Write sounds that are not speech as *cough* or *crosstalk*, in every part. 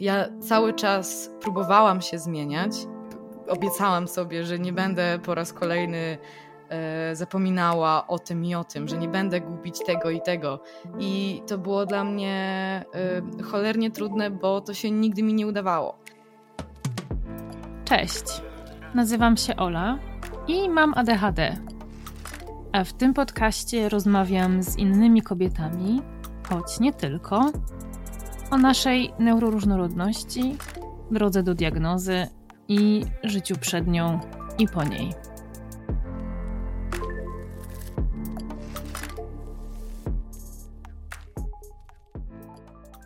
Ja cały czas próbowałam się zmieniać. Obiecałam sobie, że nie będę po raz kolejny e, zapominała o tym i o tym, że nie będę gubić tego i tego. I to było dla mnie e, cholernie trudne, bo to się nigdy mi nie udawało. Cześć, nazywam się Ola i mam ADHD. A w tym podcaście rozmawiam z innymi kobietami, choć nie tylko, o naszej neuroróżnorodności, drodze do diagnozy i życiu przed nią i po niej.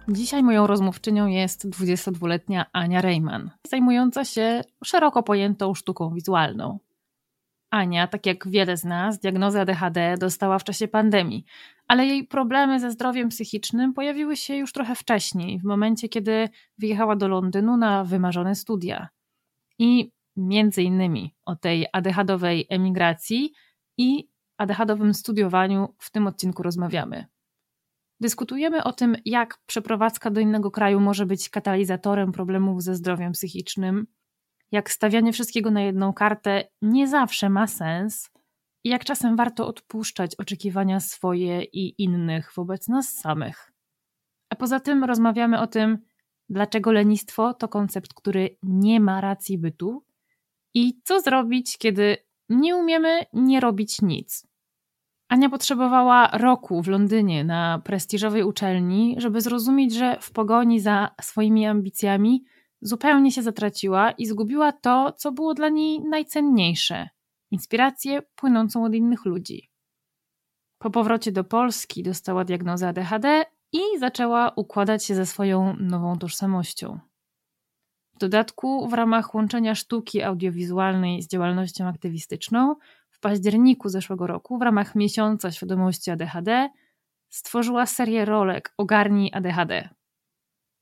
Dzisiaj moją rozmówczynią jest 22-letnia Ania Rejman, zajmująca się szeroko pojętą sztuką wizualną. Ania, tak jak wiele z nas, diagnozę ADHD dostała w czasie pandemii, ale jej problemy ze zdrowiem psychicznym pojawiły się już trochę wcześniej, w momencie, kiedy wyjechała do Londynu na wymarzone studia. I między innymi o tej ADHDowej emigracji i ADHDowym studiowaniu w tym odcinku rozmawiamy. Dyskutujemy o tym, jak przeprowadzka do innego kraju może być katalizatorem problemów ze zdrowiem psychicznym, jak stawianie wszystkiego na jedną kartę nie zawsze ma sens i jak czasem warto odpuszczać oczekiwania swoje i innych wobec nas samych. A poza tym rozmawiamy o tym, dlaczego lenistwo to koncept, który nie ma racji bytu i co zrobić, kiedy nie umiemy nie robić nic. Ania potrzebowała roku w Londynie na prestiżowej uczelni, żeby zrozumieć, że w pogoni za swoimi ambicjami zupełnie się zatraciła i zgubiła to, co było dla niej najcenniejsze inspirację płynącą od innych ludzi. Po powrocie do Polski dostała diagnozę ADHD i zaczęła układać się ze swoją nową tożsamością. W dodatku, w ramach łączenia sztuki audiowizualnej z działalnością aktywistyczną, w październiku zeszłego roku, w ramach miesiąca świadomości ADHD, stworzyła serię rolek Ogarnij ADHD.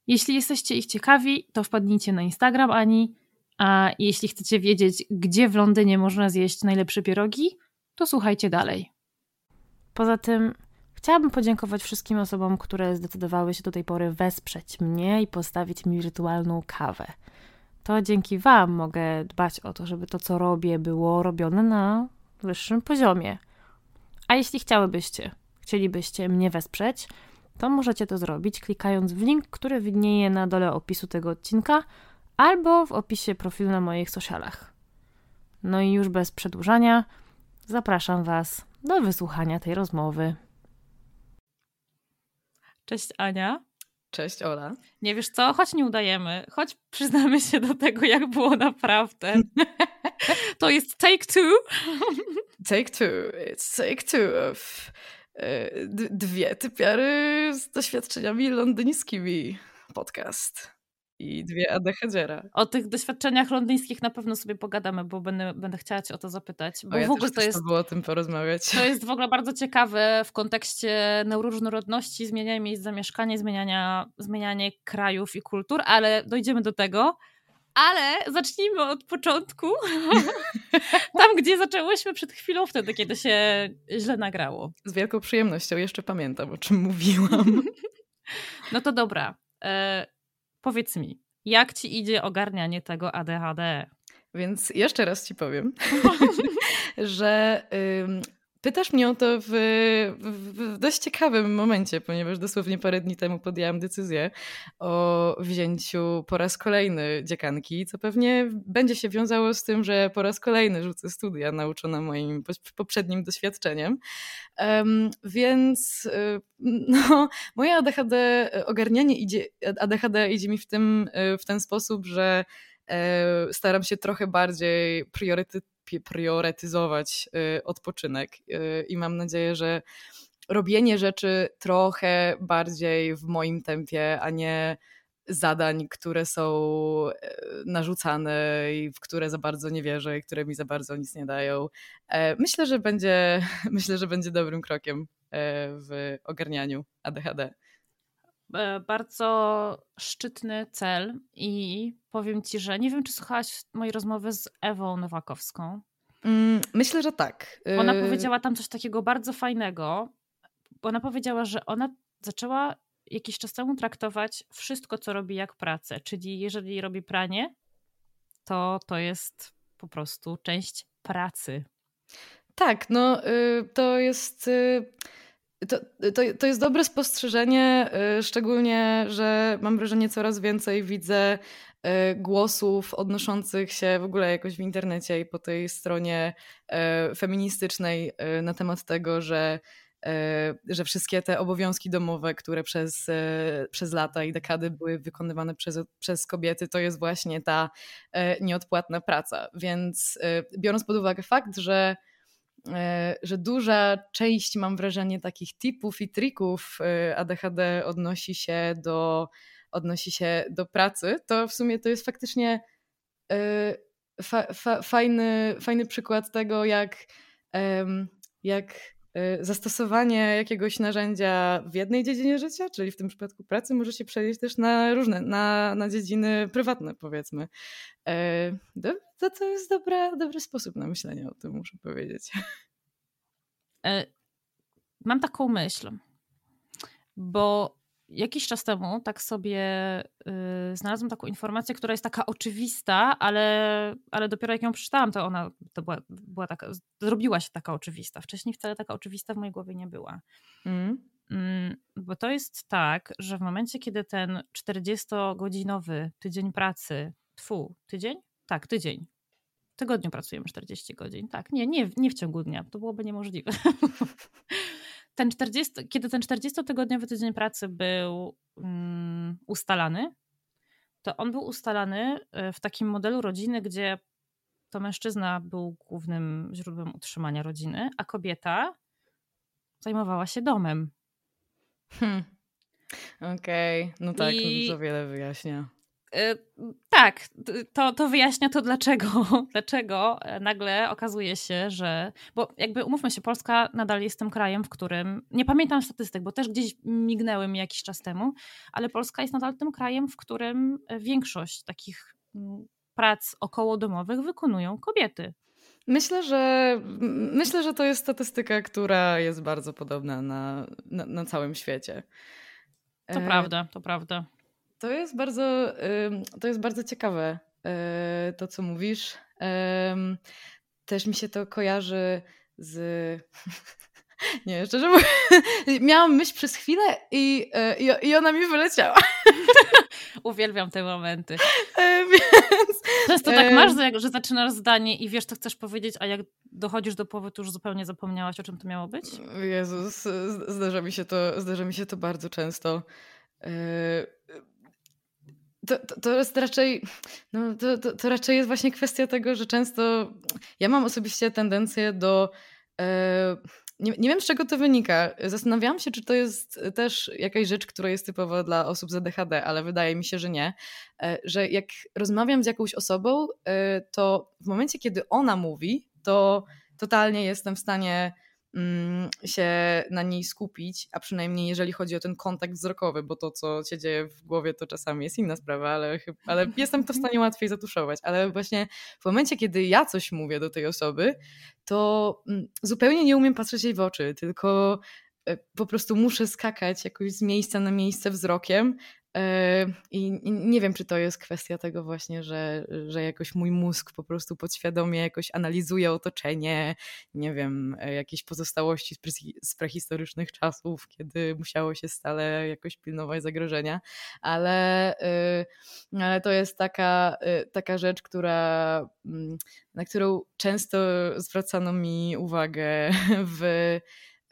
Jeśli jesteście ich ciekawi, to wpadnijcie na Instagram Ani, a jeśli chcecie wiedzieć, gdzie w Londynie można zjeść najlepsze pierogi, to słuchajcie dalej. Poza tym chciałabym podziękować wszystkim osobom, które zdecydowały się do tej pory wesprzeć mnie i postawić mi wirtualną kawę. To dzięki Wam mogę dbać o to, żeby to, co robię, było robione na wyższym poziomie. A jeśli chciałybyście, chcielibyście mnie wesprzeć, to możecie to zrobić klikając w link, który widnieje na dole opisu tego odcinka albo w opisie profilu na moich socialach. No i już bez przedłużania, zapraszam Was do wysłuchania tej rozmowy. Cześć Ania. Cześć Ola. Nie wiesz co, choć nie udajemy, choć przyznamy się do tego, jak było naprawdę. *laughs* to jest take two. take two. It's take two of dwie typiary z doświadczeniami londyńskimi podcast i dwie ADHDera. O tych doświadczeniach londyńskich na pewno sobie pogadamy, bo będę, będę chciała cię o to zapytać. Bo o, ja w ogóle to jest. było o tym porozmawiać. To jest w ogóle bardzo ciekawe w kontekście neuroróżnorodności, zmieniania miejsc zamieszkania, zmieniania, zmieniania krajów i kultur, ale dojdziemy do tego. Ale zacznijmy od początku. *laughs* Tam, gdzie zaczęłyśmy przed chwilą, wtedy, kiedy się źle nagrało. Z wielką przyjemnością jeszcze pamiętam, o czym mówiłam. *laughs* *laughs* No to dobra. E, Powiedz mi, jak ci idzie ogarnianie tego ADHD? Więc jeszcze raz ci powiem, że Pytasz mnie o to w, w, dość ciekawym momencie, ponieważ dosłownie parę dni temu podjęłam decyzję o wzięciu po raz kolejny dziekanki, co pewnie będzie się wiązało z tym, że po raz kolejny rzucę studia nauczona moim poprzednim doświadczeniem. Um, więc y, *laughs* no, moje ADHD, ogarnianie idzie, ADHD idzie mi w, tym, y, w ten sposób, że e, staram się trochę bardziej priorytet priorytetyzować y, odpoczynek y, i mam nadzieję, że robienie rzeczy trochę bardziej w moim tempie, a nie zadań, które są e, narzucane i w które za bardzo nie wierzę i które mi za bardzo nic nie dają. E, myślę, że będzie, *laughs* myślę, że będzie dobrym krokiem e, w ogarnianiu ADHD. Bardzo szczytny cel i powiem Ci, że nie wiem, czy słuchałaś mojej rozmowy z Ewą Nowakowską. Mm, myślę, że tak. Ona y powiedziała tam coś takiego bardzo fajnego. Ona powiedziała, że ona zaczęła jakiś czas temu traktować wszystko, co robi, jak pracę. Czyli jeżeli robi pranie, to to jest po prostu część pracy. Tak, no y, to jest. Y, to, to, to jest dobre spostrzeżenie, y, szczególnie, że mam wrażenie, coraz więcej widzę głosów odnoszących się w ogóle jakoś w internecie i po tej stronie feministycznej na temat tego, że że wszystkie te obowiązki domowe, które przez, przez lata i dekady były wykonywane przez, przez kobiety, to jest właśnie ta nieodpłatna praca. Więc biorąc pod uwagę fakt, że że duża część, mam wrażenie, takich tipów i trików e, ADHD odnosi się do, odnosi się do pracy, to w sumie to jest faktycznie e, fa, fa, fajny, fajny przykład tego, jak, jak zastosowanie jakiegoś narzędzia w jednej dziedzinie życia, czyli w tym przypadku pracy, może się przenieść też na różne, na, na dziedziny prywatne, powiedzmy. To, to jest dobra, dobry sposób na myślenie o tym, muszę powiedzieć. E, mam taką myśl, bo jakiś czas temu tak sobie yy, znalazłam taką informację, która jest taka oczywista, ale, ale dopiero jak ją przeczytałam, to ona to była, była taka, zrobiła się taka oczywista. Wcześniej wcale taka oczywista w mojej głowie nie była. Mm. Mm, bo to jest tak, że w momencie, kiedy ten 40-godzinowy tydzień pracy, tfu, tydzień? Tak, tydzień. W tygodniu pracujemy 40 godzin. Tak, nie, nie, nie w ciągu dnia. To byłoby niemożliwe. *laughs* ten 40, kiedy ten 40-tygodniowy tydzień pracy był um, ustalany, to on był ustalany e, w takim modelu rodziny, gdzie to mężczyzna był głównym źródłem utrzymania rodziny, a kobieta zajmowała się domem. Hmm. Okej, okay. no tak, I... to dużo wiele wyjaśnia. Y, tak, to, to wyjaśnia to, dlaczego, *laughs* dlaczego nagle okazuje się, że. Bo jakby umówmy się, Polska nadal jest tym krajem, w którym. Nie pamiętam statystyk, bo też gdzieś mignęły mi jakiś czas temu, ale Polska jest nadal tym krajem, w którym większość takich prac okołodomowych wykonują kobiety. Myślę, że myślę, że to jest statystyka, która jest bardzo podobna na, na, na całym świecie. To e... prawda, to prawda. To jest bardzo, to jest bardzo ciekawe, e, to co mówisz. Też mi się to kojarzy z. *laughs* Nie, szczerze mówiąc, *laughs* miałam myśl przez chwilę i, e, i, i ona mi wyleciała. *laughs* Uwielbiam te momenty. E, więc, Często tak masz, że zaczynasz zdanie i wiesz, co chcesz powiedzieć, a jak dochodzisz do połowy, to już zupełnie zapomniałaś, o czym to miało być? Jezus, zdarza mi się to, zdarza mi się to bardzo często. To, to, jest raczej, no to, to, to, raczej jest właśnie kwestia tego, że często ja mam osobiście tendencję do. E, nie, nie wiem, z czego to wynika. Zastanawiałam się, czy to jest też jakaś rzecz, która jest typowa dla osób z ADHD, ale wydaje mi się, że nie. E, że jak rozmawiam z jakąś osobą, e, to w momencie, kiedy ona mówi, to totalnie jestem w stanie się na niej skupić, a przynajmniej jeżeli chodzi o ten kontakt wzrokowy, bo to, co się dzieje w głowie, to czasami jest inna sprawa, ale, ale jestem to w stanie łatwiej zatuszować. Ale właśnie w momencie, kiedy ja coś mówię do tej osoby, to mm, zupełnie nie umiem patrzeć jej w oczy, tylko e, po prostu muszę skakać jakoś z miejsca na miejsce wzrokiem, I nie wiem, czy to jest kwestia tego właśnie, że, że jakoś mój mózg po prostu podświadomie jakoś analizuje otoczenie, nie wiem, e, jakieś pozostałości z prehistorycznych czasów, kiedy musiało się stale jakoś pilnować zagrożenia, ale, e, ale to jest taka, taka rzecz, która, mm, na którą często zwracano mi uwagę w,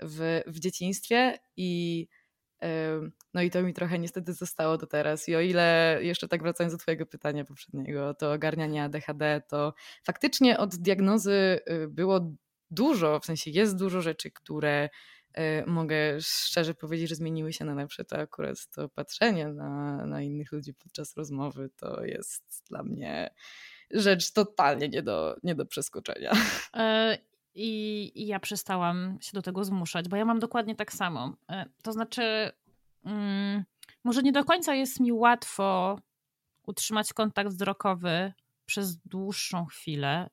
w, w dzieciństwie i no i to mi trochę niestety zostało do teraz. I o ile jeszcze tak wracając do Twojego pytania poprzedniego, to ogarnianie ADHD, to faktycznie od diagnozy y, było dużo, w sensie jest dużo rzeczy, które y, mogę szczerze powiedzieć, że zmieniły się na lepsze. To akurat to patrzenie na, na innych ludzi podczas rozmowy to jest dla mnie rzecz totalnie nie do, nie do przeskoczenia. E, i, I, ja przestałam się do tego zmuszać, bo ja mam dokładnie tak samo. E, to znaczy, mm, może nie do końca jest mi łatwo utrzymać kontakt wzrokowy przez dłuższą chwilę.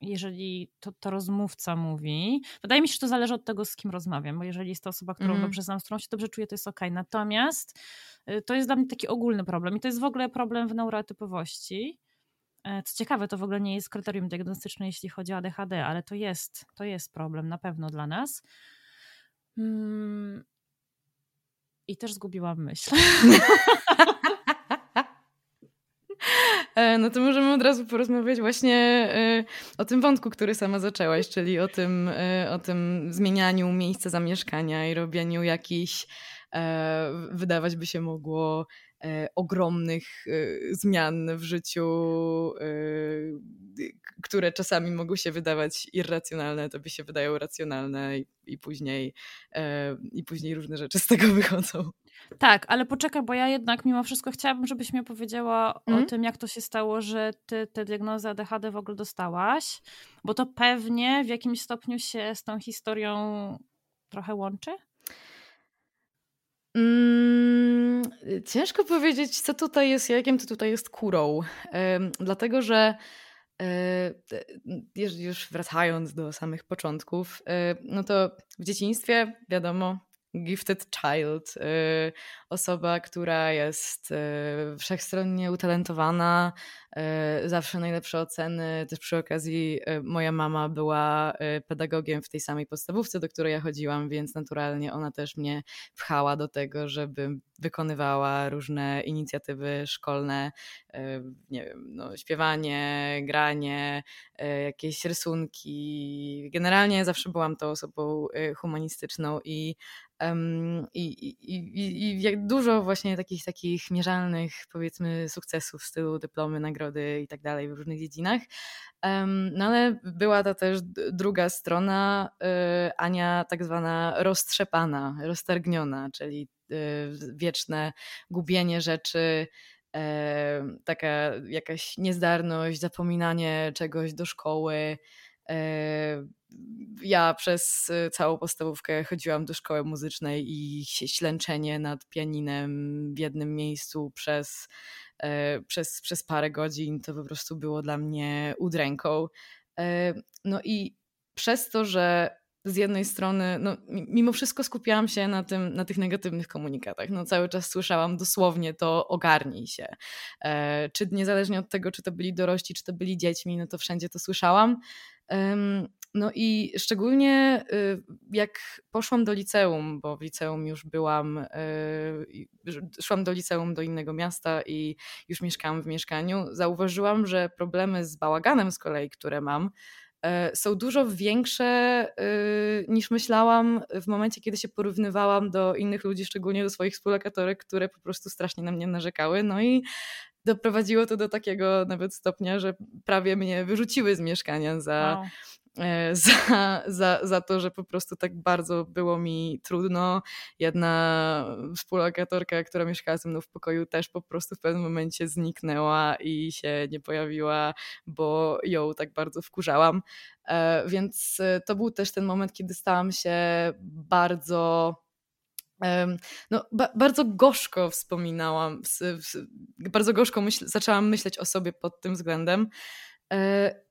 jeżeli to, to rozmówca mówi, wydaje mi się, że to zależy od tego, z kim rozmawiam, bo jeżeli jest to osoba, którą mm. dobrze znam, z którą się dobrze czuję, to jest ok. Natomiast y, to jest dla mnie taki ogólny problem i to jest w ogóle problem w neurotypowości. E, co ciekawe, to w ogóle nie jest kryterium diagnostyczne, jeśli chodzi o ADHD, ale to jest, to jest problem na pewno dla nas. Mm. I też zgubiłam myśl. *laughs* E, no to możemy od razu porozmawiać właśnie e, o tym wątku, który sama zaczęłaś, czyli o tym, o tym zmienianiu miejsca zamieszkania i robieniu jakichś, wydawać by się mogło, ogromnych zmian w życiu, które czasami mogą się wydawać irracjonalne, to by się wydają racjonalne i, i, później, i później różne rzeczy z tego *laughs* wychodzą. Tak, ale poczekaj, bo ja jednak mimo wszystko chciałabym, żebyś mi opowiedziała mm. o mhm. tym, jak to się stało, że ty tę diagnozę ADHD w ogóle dostałaś, bo to pewnie w jakimś stopniu się z tą historią trochę łączy? Mm, ciężko powiedzieć, co tutaj jest jakiem, to tutaj jest kurą. dlatego, że yy, już wracając do samych początków, yy, no to w dzieciństwie, wiadomo, gifted child, y, osoba, która jest y, wszechstronnie utalentowana, y, zawsze najlepsze oceny. Też przy okazji moja mama była pedagogiem w tej samej podstawówce, do której ja chodziłam, więc naturalnie ona też mnie pchała do tego, żebym wykonywała różne inicjatywy szkolne, nie wiem, no, śpiewanie, granie, jakieś rysunki. Generalnie zawsze byłam tą osobą humanistyczną i i, i, i, i dużo właśnie takich takich mierzalnych powiedzmy sukcesów w stylu dyplomy, nagrody i tak dalej w różnych dziedzinach. No ale była to też druga strona, y, Ania tak zwana roztrzepana, roztargniona, czyli y, wieczne gubienie rzeczy, taka jakaś niezdarność, zapominanie czegoś do szkoły, ja przez y, całą podstawówkę chodziłam do szkoły muzycznej i ślęczenie nad pianinem w jednym miejscu przez, e, przez, przez parę godzin to po prostu było dla mnie udręką. E, no i przez to, że z jednej strony, no, mimo wszystko skupiałam się na, tym, na tych negatywnych komunikatach. No, cały czas słyszałam dosłownie to ogarnij się. E, czy niezależnie od tego, czy to byli dorośli, czy to byli dziećmi, no to wszędzie to słyszałam. No i szczególnie y, jak poszłam do liceum, bo w liceum już byłam, y, szłam do liceum do innego miasta i już mieszkałam w mieszkaniu, zauważyłam, że problemy z bałaganem z kolei, które mam, e, są dużo większe y, niż myślałam w momencie, kiedy się porównywałam do innych ludzi, szczególnie do swoich współlokatorek, które po prostu strasznie na mnie narzekały. No i doprowadziło to do takiego nawet stopnia, że prawie mnie wyrzuciły z mieszkania za. Wow *laughs* za, za, za to, że po prostu tak bardzo było mi trudno. Jedna współlokatorka, która mieszkała ze mną w pokoju, też po prostu w pewnym momencie zniknęła i się nie pojawiła, bo ją tak bardzo wkurzałam. E, więc e, to był też ten moment, kiedy stałam się bardzo no, ba bardzo gorzko wspominałam, bardzo gorzko myśl zaczęłam myśleć o sobie pod tym względem.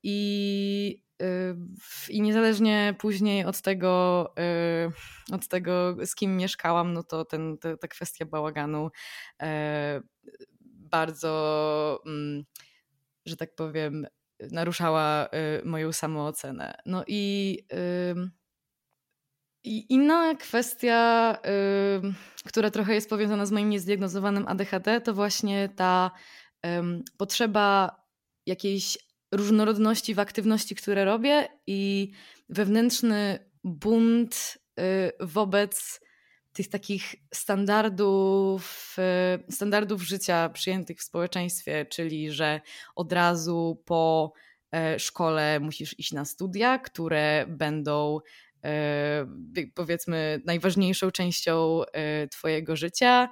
I i niezależnie później od tego, od tego, z kim mieszkałam, no to ten, ta, ta kwestia bałaganu e, bardzo, mm, że tak powiem, naruszała y, moją samoocenę. No i, i inna kwestia, która trochę jest powiązana z moim niezdiagnozowanym ADHD, to właśnie ta potrzeba jakiejś różnorodności w aktywności, które robię i wewnętrzny bunt y, wobec tych takich standardów, y, standardów życia przyjętych w społeczeństwie, czyli że od razu po e, szkole musisz iść na studia, które będą e, powiedzmy najważniejszą częścią e, Twojego życia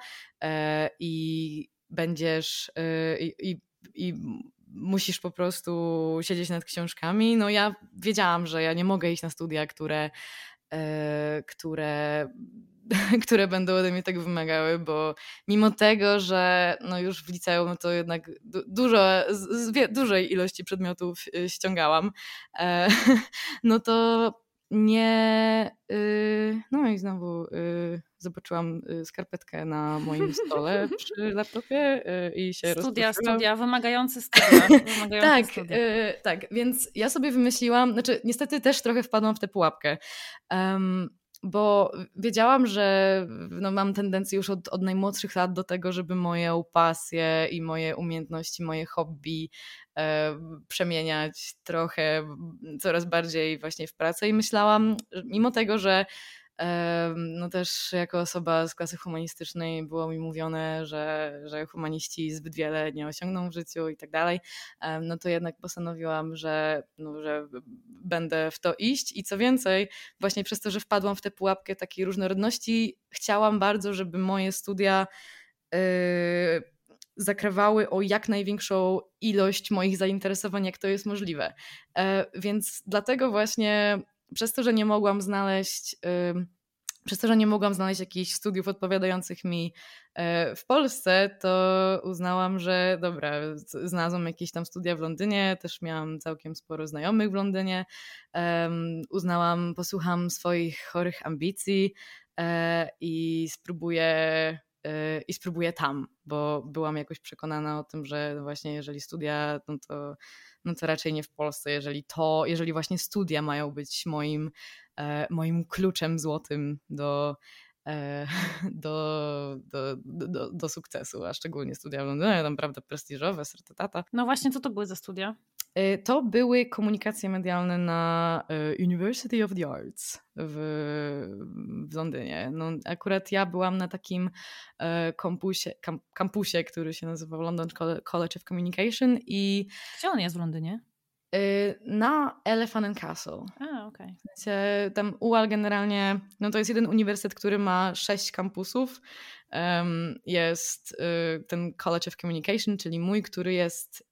i będziesz i, i, i musisz po prostu siedzieć nad książkami. No ja wiedziałam, że ja nie mogę iść na studia, które, e, które *laughs* które będą ode mnie tak wymagały, bo mimo tego, że no już w liceum to jednak dużo, z, dużej ilości przedmiotów y, ściągałam, e, *laughs* no to nie. Y, no i znowu y, zobaczyłam skarpetkę na moim stole *laughs* przy laptopie i się Studia, studia, wymagające *laughs* studia. Wymagające tak, studia. tak, więc ja sobie wymyśliłam, znaczy niestety też trochę wpadłam w tę pułapkę. Um, bo wiedziałam, że no, mam tendencję już od, od najmłodszych lat do tego, żeby moje pasje i moje umiejętności, moje hobby e, przemieniać trochę coraz bardziej właśnie w pracę. I myślałam, mimo tego, że no też jako osoba z klasy humanistycznej było mi mówione, że, że humaniści zbyt wiele nie osiągną w życiu i tak dalej, no to jednak postanowiłam, że, no, że będę w to iść i co więcej, właśnie przez to, że wpadłam w tę pułapkę takiej różnorodności, chciałam bardzo, żeby moje studia yy, zakrywały o jak największą ilość moich zainteresowań, jak to jest możliwe. E, więc dlatego właśnie przez to, że nie mogłam znaleźć, przez to, że nie mogłam znaleźć jakichś studiów odpowiadających mi e, w Polsce, to uznałam, że dobra, znalazłam jakieś tam studia w Londynie, też miałam całkiem sporo znajomych w Londynie. Uznałam, posłucham swoich chorych ambicji e, i spróbuję i spróbuję tam, bo byłam jakoś przekonana o tym, że właśnie jeżeli studia, no to no to raczej nie w Polsce, jeżeli to, jeżeli właśnie studia mają być moim, e, moim kluczem złotym do, e, *laughs* do, do, do, do, sukcesu, a szczególnie studia w Londynie, naprawdę prestiżowe, sertetata. No właśnie, co to były za studia? Y, to były komunikacje medialne na y, University of the Arts w, w Londynie. No, akurat ja byłam na takim e, kampusie, kampusie, który się nazywał London College of Communication i... Gdzie on jest w Londynie? Y, na Elephant and Castle. A, okej. Okay. Tam UAL generalnie, no to jest jeden uniwersytet, który ma sześć kampusów. Um, jest ten College of Communication, czyli mój, który jest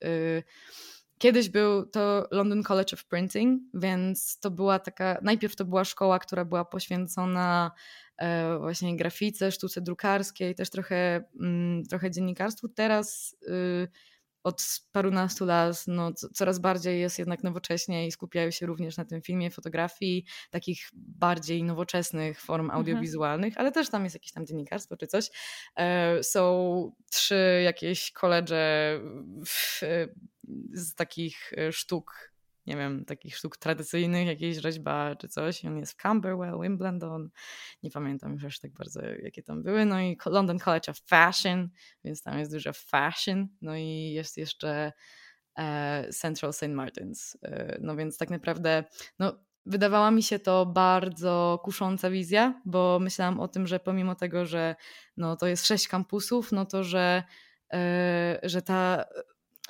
Kiedyś był to London College of Printing, więc to była taka, najpierw to była szkoła, która była poświęcona e, właśnie grafice, sztuce drukarskiej, też trochę, mm, trochę dziennikarstwu. Teraz y, od parunastu lat no, coraz bardziej jest jednak nowocześnie i skupiają się również na tym filmie, fotografii, takich bardziej nowoczesnych form mhm. audiowizualnych, ale też tam jest jakieś tam dziennikarstwo czy coś. E, są trzy jakieś koledże z takich e, sztuk nie wiem, takich sztuk tradycyjnych, jakieś rzeźba czy coś. On jest w Camberwell, Wimbledon, nie pamiętam już aż tak bardzo, jakie tam były. No i London College of Fashion, więc tam jest dużo fashion. No i jest jeszcze e, Central St. Martins. E, no więc tak naprawdę, no wydawała mi się to bardzo kusząca wizja, bo myślałam o tym, że pomimo tego, że no, to jest sześć kampusów, no to że, że ta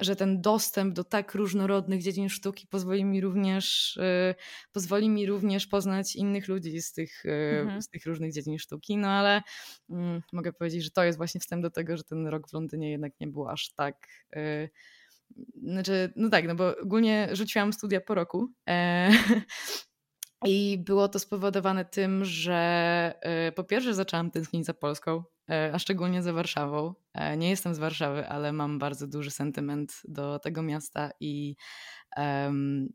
że ten dostęp do tak różnorodnych dziedzin sztuki pozwoli mi również, y, pozwoli mi również poznać innych ludzi z tych, y, mhm. z tych różnych dziedzin sztuki. No ale mm, mogę powiedzieć, że to jest właśnie wstęp do tego, że ten rok w Londynie jednak nie był aż tak. Y, znaczy, no tak, no bo ogólnie rzuciłam studia po roku. E, *laughs* I było to spowodowane tym, że po pierwsze zaczęłam tęsknić za Polską, a szczególnie za Warszawą. E, nie jestem z Warszawy, ale mam bardzo duży sentyment do tego miasta i, um,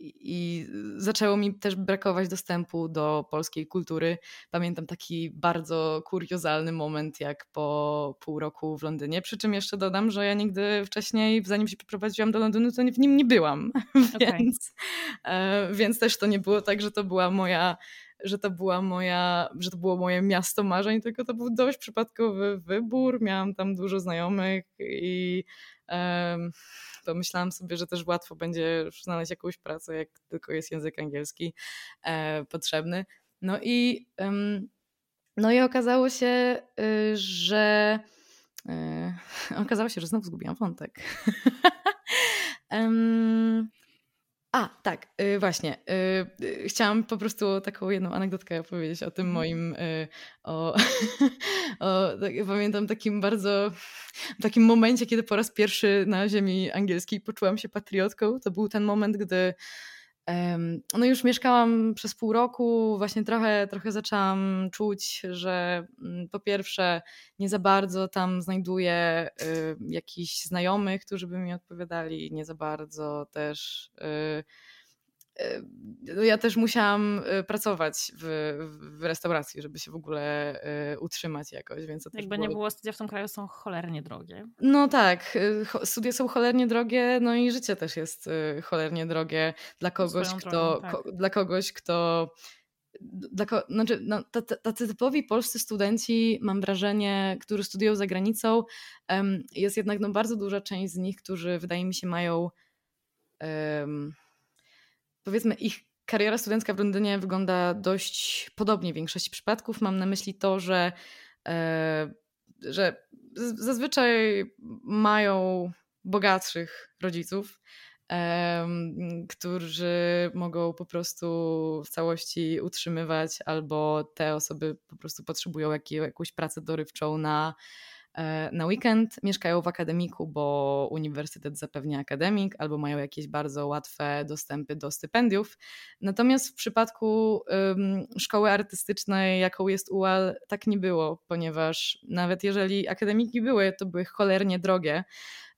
i zaczęło mi też brakować dostępu do polskiej kultury. Pamiętam taki bardzo kuriozalny moment, jak po pół roku w Londynie. Przy czym jeszcze dodam, że ja nigdy wcześniej, zanim się przeprowadziłam do Londynu, to w nim nie byłam. *laughs* Okay. więc, e, więc też to nie było tak, że to była moja że to była moja, że to było moje miasto marzeń, tylko to był dość przypadkowy wybór. Miałam tam dużo znajomych i um, pomyślałam sobie, że też łatwo będzie znaleźć jakąś pracę, jak tylko jest język angielski e, potrzebny. No i, um, no i okazało się, y, że y, *laughs* okazało się, że znowu zgubiłam wątek. *laughs* um, A, tak, y, właśnie. Y, y, chciałam po prostu taką jedną anegdotkę opowiedzieć o tym mhm. moim, o, *laughs* o tak, pamiętam takim bardzo, takim momencie, kiedy po raz pierwszy na ziemi angielskiej poczułam się patriotką. To był ten moment, gdy no już mieszkałam przez pół roku, właśnie trochę, trochę zaczęłam czuć, że mm, po pierwsze nie za bardzo tam znajduję y, jakichś znajomych, którzy by mi odpowiadali, nie za bardzo też y, ja też musiałam y, pracować w, w, restauracji, żeby się w ogóle y, utrzymać jakoś, więc Jakby było... nie było, studia w tym kraju są cholernie drogie. No tak, y, studia są cholernie drogie, no i życie też jest cholernie drogie dla kogoś, kto, drogą, tak. ko, dla kogoś, kto dla znaczy, no, tacy typowi polscy studenci, mam wrażenie, którzy studiują za granicą, jest jednak no, bardzo duża część z nich, którzy wydaje mi się mają um, powiedzmy ich kariera studencka w Londynie wygląda dość podobnie w większości przypadków. Mam na myśli to, że, e, że zazwyczaj mają bogatszych rodziców, którzy mogą po prostu w całości utrzymywać, albo te osoby po prostu potrzebują jakąś pracę dorywczą na na weekend mieszkają w akademiku, bo uniwersytet zapewnia akademik, albo mają jakieś bardzo łatwe dostępy do stypendiów. Natomiast w przypadku um, szkoły artystycznej, jaką jest UAL, tak nie było, ponieważ nawet jeżeli akademiki były, to były cholernie drogie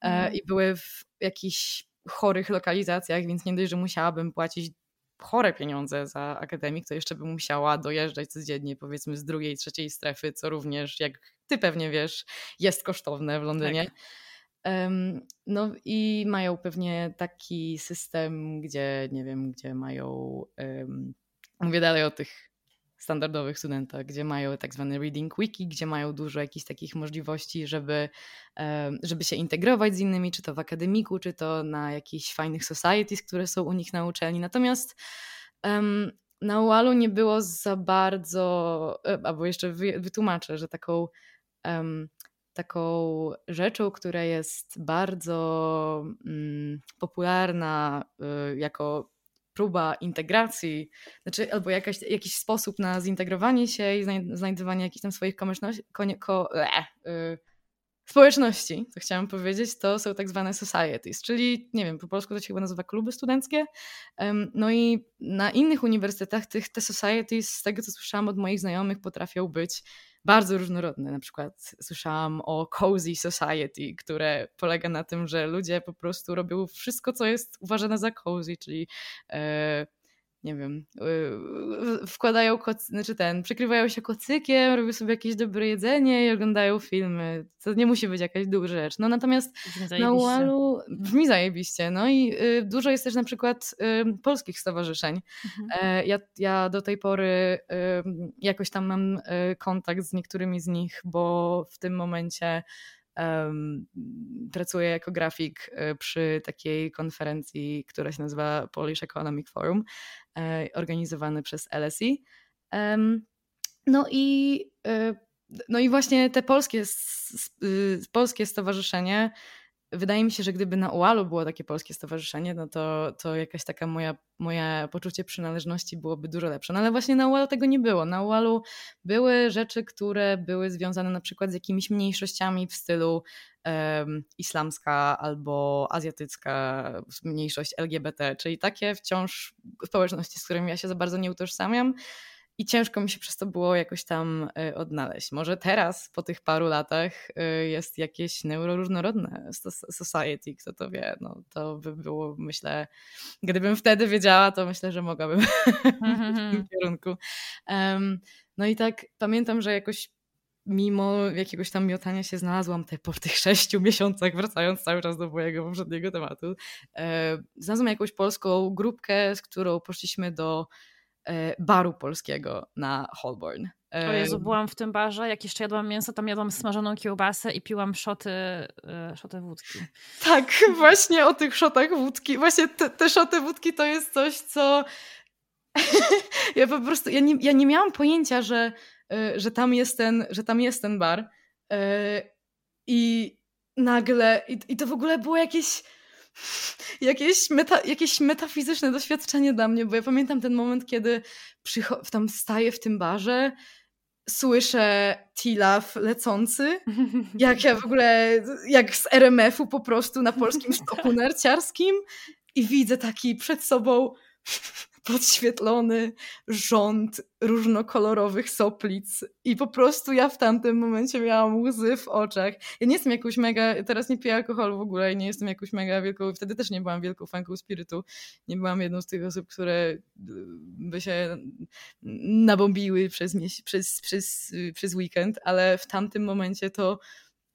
mm. i były w jakichś chorych lokalizacjach, więc nie dość, że musiałabym płacić chore pieniądze za akademik, to jeszcze bym musiała dojeżdżać codziennie powiedzmy z drugiej, trzeciej strefy, co również jak ty pewnie wiesz, jest kosztowne w Londynie. Tak. No i mają pewnie taki system, gdzie nie wiem, gdzie mają, um, mówię dalej o tych standardowych studentach, gdzie mają tak zwany reading wiki, gdzie mają dużo jakichś takich możliwości, żeby, żeby się integrować z innymi, czy to w akademiku, czy to na jakichś fajnych societies, które są u nich na uczelni. Natomiast um, na UAL-u nie było za bardzo, e, albo jeszcze wytłumaczę, że taką um, taką rzeczą, która jest bardzo um, popularna y, jako próba integracji, znaczy albo jakaś, jakiś sposób na zintegrowanie się i znajdywanie jakichś tam swoich komieczności, ko, e, y, społeczności, co chciałam powiedzieć, to są tak zwane societies, czyli nie wiem, po polsku to się chyba nazywa kluby studenckie. No i na innych uniwersytetach tych, te societies, z tego co słyszałam od moich znajomych, potrafią być bardzo różnorodne. Na przykład słyszałam o Cozy Society, które polega na tym, że ludzie po prostu robią wszystko, co jest uważane za cozy, czyli e, nie wiem, y, wkładają koc, znaczy ten, przykrywają się kocykiem, robią sobie jakieś dobre jedzenie i oglądają filmy. To nie musi być jakaś duża rzecz. No natomiast na UAL-u brzmi zajebiście. No i y, dużo jest też na przykład y, polskich stowarzyszeń. Mhm. E, ja, ja do tej pory jakoś tam mam kontakt z niektórymi z nich, bo w tym momencie Um, pracuję jako grafik przy takiej konferencji, która się nazywa Polish Economic Forum. E, organizowany przez LSE. No i, e, no i właśnie te polskie, y, polskie stowarzyszenie, wydaje mi się, że gdyby na UAL-u było takie polskie stowarzyszenie, no to, to jakaś taka moja, moje poczucie przynależności byłoby dużo lepsze. No ale właśnie na UAL-u tego nie było. Na UAL-u były rzeczy, które były związane na przykład z jakimiś mniejszościami w stylu islamska albo azjatycka mniejszość LGBT, czyli takie wciąż społeczności, z którymi ja się za bardzo nie utożsamiam i ciężko mi się przez to było jakoś tam y, odnaleźć. Może teraz, po tych paru latach, y, jest jakieś neuroróżnorodne society, kto to wie. No, to by było, myślę, gdybym wtedy wiedziała, to myślę, że mogłabym *laughs* w tym mhm. kierunku. Um, no i tak pamiętam, że jakoś mimo jakiegoś tam miotania się znalazłam te po tych sześciu miesiącach, wracając cały czas do mojego poprzedniego tematu, e, znalazłam jakąś polską grupkę, z którą poszliśmy do baru polskiego na Holborn. E, o Jezu, byłam w tym barze, jak jeszcze jadłam mięso, tam jadłam smażoną kiełbasę i piłam szoty, e, szoty wódki. Tak, *laughs* właśnie o tych szotach wódki. Właśnie te, te szoty wódki to jest coś, co *laughs* ja po prostu, ja nie, ja nie miałam pojęcia, że że tam jest ten, że tam jest ten bar. I nagle, i, i to w ogóle było jakieś jakieś, meta, jakieś metafizyczne doświadczenie dla mnie, bo ja pamiętam ten moment, kiedy przycho- tam staję w tym barze, słyszę Tilaf lecący, jak ja w ogóle, jak z RMF-u po prostu na polskim stoku *laughs* narciarskim i widzę taki przed sobą podświetlony rząd różnokolorowych soplic i po prostu ja w tamtym momencie miałam łzy w oczach. Ja nie jestem jakąś mega, teraz nie piję alkoholu w ogóle i nie jestem jakąś mega wielką, wtedy też nie byłam wielką fanką spirytu. Nie byłam jedną z tych osób, które y, by się nabombiły przez, przez, przez, przez weekend, ale w tamtym momencie to,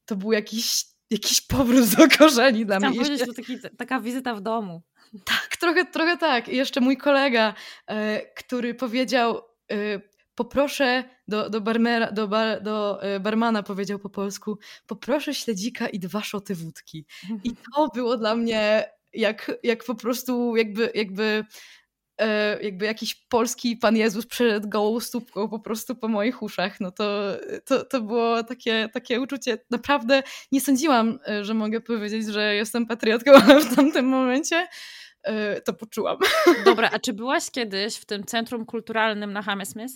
to był jakiś jakiś powrót do korzeni dla Chciałam mnie. powiedzieć, to taki, taka wizyta w domu. *laughs* Tak, trochę, trochę tak. I jeszcze mój kolega, e, który powiedział, e, poproszę do, do, barmera, do, bar, do e, barmana, powiedział po polsku, poproszę śledzika i dwa szoty wódki. I to było dla mnie jak, jak po prostu jakby, jakby jakby jakiś polski Pan Jezus przeszedł gołą stópką po prostu po moich uszach, no to, to, to było takie, takie uczucie. Naprawdę nie sądziłam, że mogę powiedzieć, że jestem patriotką, *laughs* w tamtym momencie E, to poczułam. *laughs* Dobra, a czy byłaś kiedyś w tym centrum kulturalnym na Hammersmith?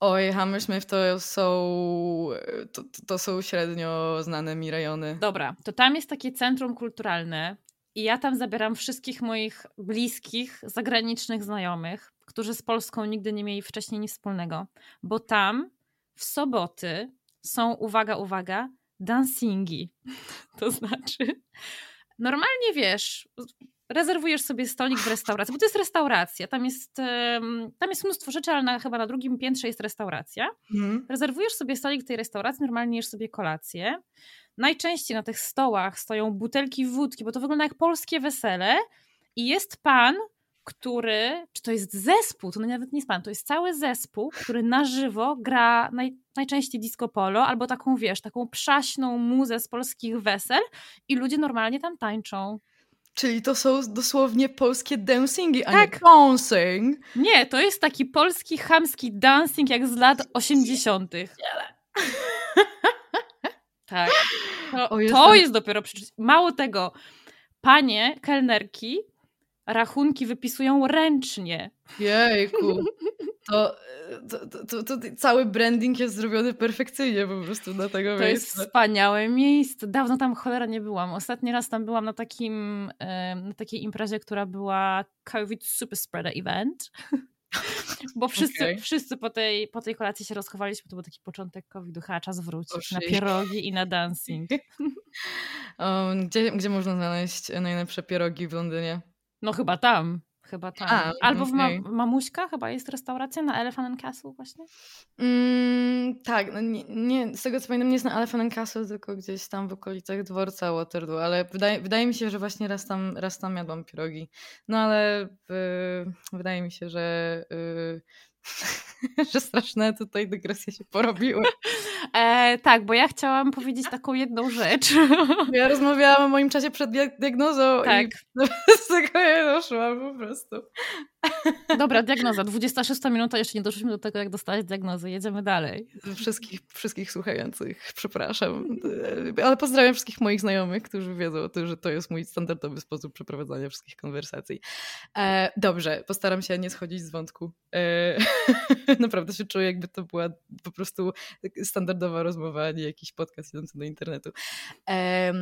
Oj, Hammersmith to są, to, to są średnio znane mi rejony. Dobra, to tam jest takie centrum kulturalne i ja tam zabieram wszystkich moich bliskich, zagranicznych znajomych, którzy z Polską nigdy nie mieli wcześniej nic wspólnego, bo tam w soboty są, uwaga, uwaga, dancingi. *laughs* To znaczy, normalnie wiesz, rezerwujesz sobie stolik w restauracji, bo to jest restauracja, tam jest, tam jest mnóstwo rzeczy, ale na, chyba na drugim piętrze jest restauracja. Mhm. Rezerwujesz sobie stolik w tej restauracji, normalnie jesz sobie kolację. Najczęściej na tych stołach stoją butelki wódki, bo to wygląda jak polskie wesele i jest pan, który, czy to jest zespół, to nawet nie jest pan, to jest cały zespół, który na żywo gra naj, najczęściej disco polo, albo taką, wiesz, taką przaśną muzę z polskich wesel i ludzie normalnie tam tańczą. Czyli to są dosłownie polskie dancingi, a tak. nie dancing. Nie, to jest taki polski, chamski dancing jak z lat 80. *laughs* tak. To, to jest dopiero przecież. Mało tego, panie kelnerki rachunki wypisują ręcznie. Jejku. *laughs* To, to, to, to, cały branding jest zrobiony perfekcyjnie po prostu na tego to miejsca. To jest wspaniałe miejsce. Dawno tam cholera nie byłam. Ostatni raz tam byłam na takim na takiej imprezie, która była COVID Super Spreader Event. Bo wszyscy, okay. wszyscy po, tej, po tej kolacji się rozchowaliśmy. To był taki początek COVID-u. Czas wrócić na pierogi i na dancing. *laughs* um, gdzie, gdzie można znaleźć najlepsze pierogi w Londynie? No chyba tam. Chyba tam. A, Albo w Ma Mamuśka chyba jest restauracja na Elephant and Castle właśnie? Mm, tak, no nie, nie, z tego co pamiętam nie jest na Elephant and Castle, tylko gdzieś tam w okolicach dworca Waterloo, ale wydaje, wydaje mi się, że właśnie raz tam, raz tam jadłam pierogi. No ale y, wydaje mi się, że y, *laughs* że straszne tutaj dygresje się porobiły. E, tak, bo ja chciałam powiedzieć taką jedną rzecz. *laughs* Ja rozmawiałam o moim czasie przed diagnozą tak. *laughs* i z tego ja doszłam po prostu. Dobra, diagnoza. 26 minuta, jeszcze nie doszliśmy do tego, jak dostać diagnozę. Jedziemy dalej. Wszystkich, wszystkich słuchających, przepraszam. Ale pozdrawiam wszystkich moich znajomych, którzy wiedzą o tym, że to jest mój standardowy sposób przeprowadzania wszystkich konwersacji. E, dobrze, postaram się nie schodzić z wątku. E, *laughs* naprawdę się czuję, jakby to była po prostu standardowa rozmowa, a nie jakiś podcast idący do internetu. E,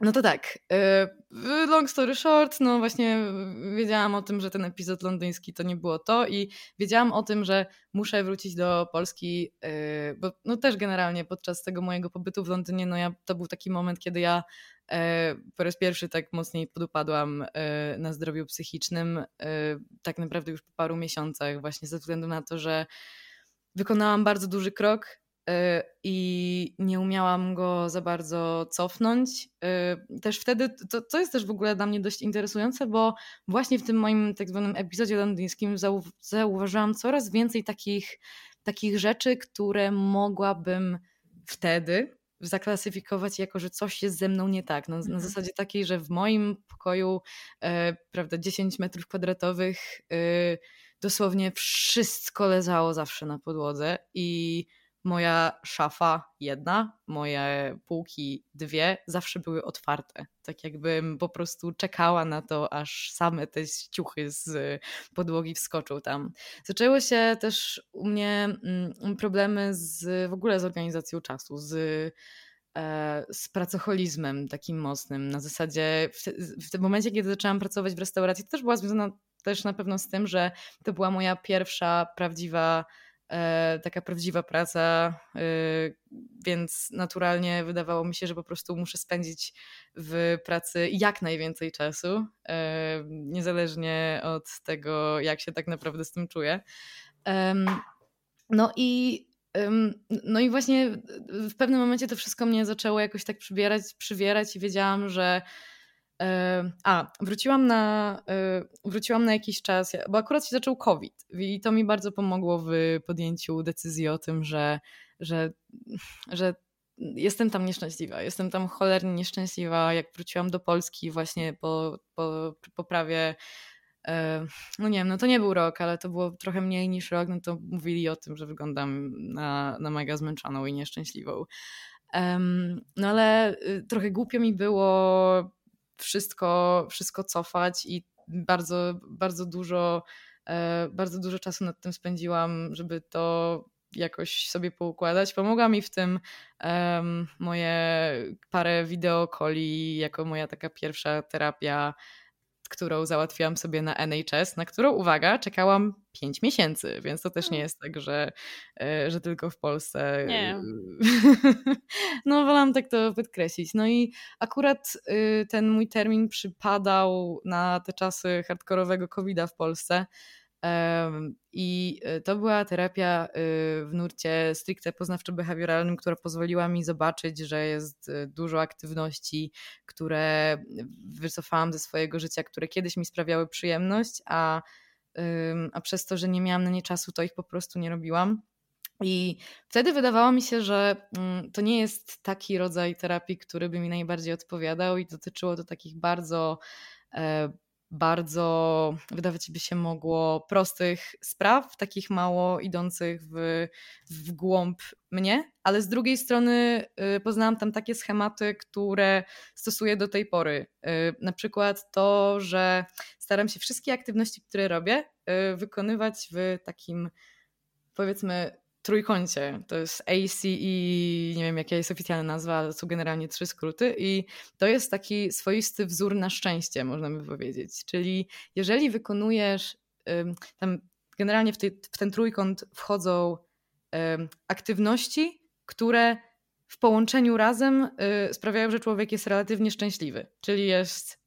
no to tak. Y, long story short, no właśnie wiedziałam o tym, że ten epizod londyński to nie było to i wiedziałam o tym, że muszę wrócić do Polski, y, bo no też generalnie podczas tego mojego pobytu w Londynie, no ja, to był taki moment, kiedy ja y, po raz pierwszy tak mocniej podupadłam na zdrowiu psychicznym, tak naprawdę już po paru miesiącach, właśnie ze względu na to, że wykonałam bardzo duży krok i nie umiałam go za bardzo cofnąć. Y, też wtedy, to, to jest też w ogóle dla mnie dość interesujące, bo właśnie w tym moim tak zwanym epizodzie londyńskim zau zauważyłam coraz więcej takich, takich rzeczy, które mogłabym wtedy zaklasyfikować jako, że coś jest ze mną nie tak. No, na mhm. zasadzie takiej, że w moim pokoju e, prawda, 10 metrów kwadratowych e, dosłownie wszystko leżało zawsze na podłodze i moja szafa jedna, moje półki dwie zawsze były otwarte. Tak jakbym po prostu czekała na to, aż same te ciuchy z podłogi wskoczą tam. Zaczęły się też u mnie mm, problemy z w ogóle z organizacją czasu, z e, z pracoholizmem takim mocnym. Na zasadzie w, w tym momencie, kiedy zaczęłam pracować w restauracji, to też była związana też na pewno z tym, że to była moja pierwsza prawdziwa taka prawdziwa praca, e, więc naturalnie wydawało mi się, że po prostu muszę spędzić w pracy jak najwięcej czasu, e, niezależnie od tego, jak się tak naprawdę z tym czuję. No i no i właśnie w pewnym momencie to wszystko mnie zaczęło jakoś tak przybierać, przywierać i wiedziałam, że a, wróciłam na, wróciłam na jakiś czas, bo akurat się zaczął COVID i to mi bardzo pomogło w podjęciu decyzji o tym, że, że, że jestem tam nieszczęśliwa. Jestem tam cholernie nieszczęśliwa. Jak wróciłam do Polski właśnie po, po, po prawie no nie wiem, no to nie był rok, ale to było trochę mniej niż rok, no to mówili o tym, że wyglądam na, na mega zmęczoną i nieszczęśliwą. no ale y, trochę głupio mi było wszystko, wszystko cofać i bardzo, bardzo dużo, e, bardzo dużo czasu nad tym spędziłam, żeby to jakoś sobie poukładać. Pomogła mi w tym um, moje parę wideokoli jako moja taka pierwsza terapia którą załatwiłam sobie na NHS, na którą, uwaga, czekałam 5 miesięcy, więc to też nie hmm. jest tak, że, e, że tylko w Polsce. Nie. *laughs* No, wolałam tak to podkreślić. No i akurat y, ten mój termin przypadał na te czasy hardkorowego COVID-a w Polsce. I y, to była terapia y, w nurcie stricte poznawczo-behawioralnym, która pozwoliła mi zobaczyć, że jest y, dużo aktywności, które wycofałam ze swojego życia, które kiedyś mi sprawiały przyjemność, a, a przez to, że nie miałam na nie czasu, to ich po prostu nie robiłam. I wtedy wydawało mi się, że mm, to nie jest taki rodzaj terapii, który by mi najbardziej odpowiadał, i dotyczyło to takich bardzo e, bardzo, wydawać by się mogło, prostych spraw, takich mało idących w, w głąb mnie, ale z drugiej strony y, poznałam tam takie schematy, które stosuję do tej pory. Y, na przykład to, że staram się wszystkie aktywności, które robię, y, wykonywać w takim powiedzmy trójkącie. To jest ACE, nie wiem jaka jest oficjalna nazwa, ale są generalnie trzy skróty i to jest taki swoisty wzór na szczęście, można by powiedzieć. Czyli jeżeli wykonujesz tam generalnie w, w ten trójkąt wchodzą aktywności, które w połączeniu razem y, sprawiają, że człowiek jest relatywnie szczęśliwy. Czyli jest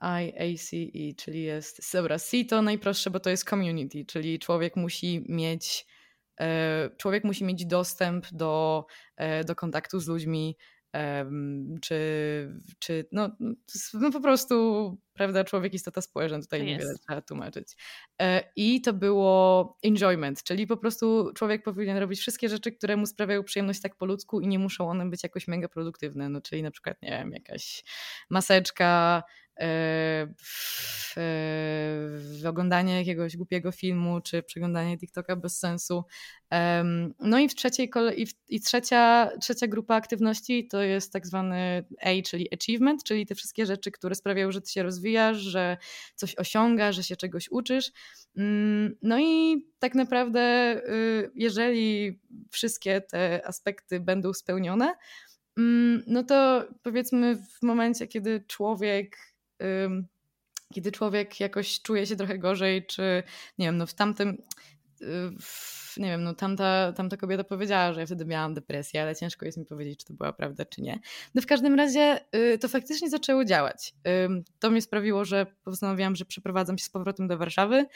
IACE, czyli jest, dobra, C to najprostsze, bo to jest community, czyli człowiek musi mieć, e, człowiek musi mieć dostęp do, e, do kontaktu z ludźmi, czy, czy no, no po prostu, prawda, człowiek istota społeczna, tutaj niewiele trzeba tłumaczyć. E, I to było enjoyment, czyli po prostu człowiek powinien robić wszystkie rzeczy, które mu sprawiają przyjemność tak po ludzku i nie muszą one być jakoś mega produktywne, no czyli na przykład, nie wiem, jakaś maseczka, w, w oglądanie jakiegoś głupiego filmu, czy przeglądanie TikToka bez sensu. No i w trzeciej kolei, i trzecia, trzecia grupa aktywności to jest tak zwany A, czyli achievement, czyli te wszystkie rzeczy, które sprawiają, że ty się rozwijasz, że coś osiągasz, że się czegoś uczysz. Mm, no i tak naprawdę, y, jeżeli wszystkie te aspekty będą spełnione, mm, no to powiedzmy w momencie, kiedy człowiek kiedy człowiek jakoś czuje się trochę gorzej, czy nie wiem, no w tamtym nie wiem, no tamta, tamta kobieta powiedziała, że ja wtedy miałam depresję, ale ciężko jest mi powiedzieć, czy to była prawda, czy nie. No w każdym razie y, to faktycznie zaczęło działać. To mnie sprawiło, że postanowiłam, że przeprowadzam się z powrotem do Warszawy,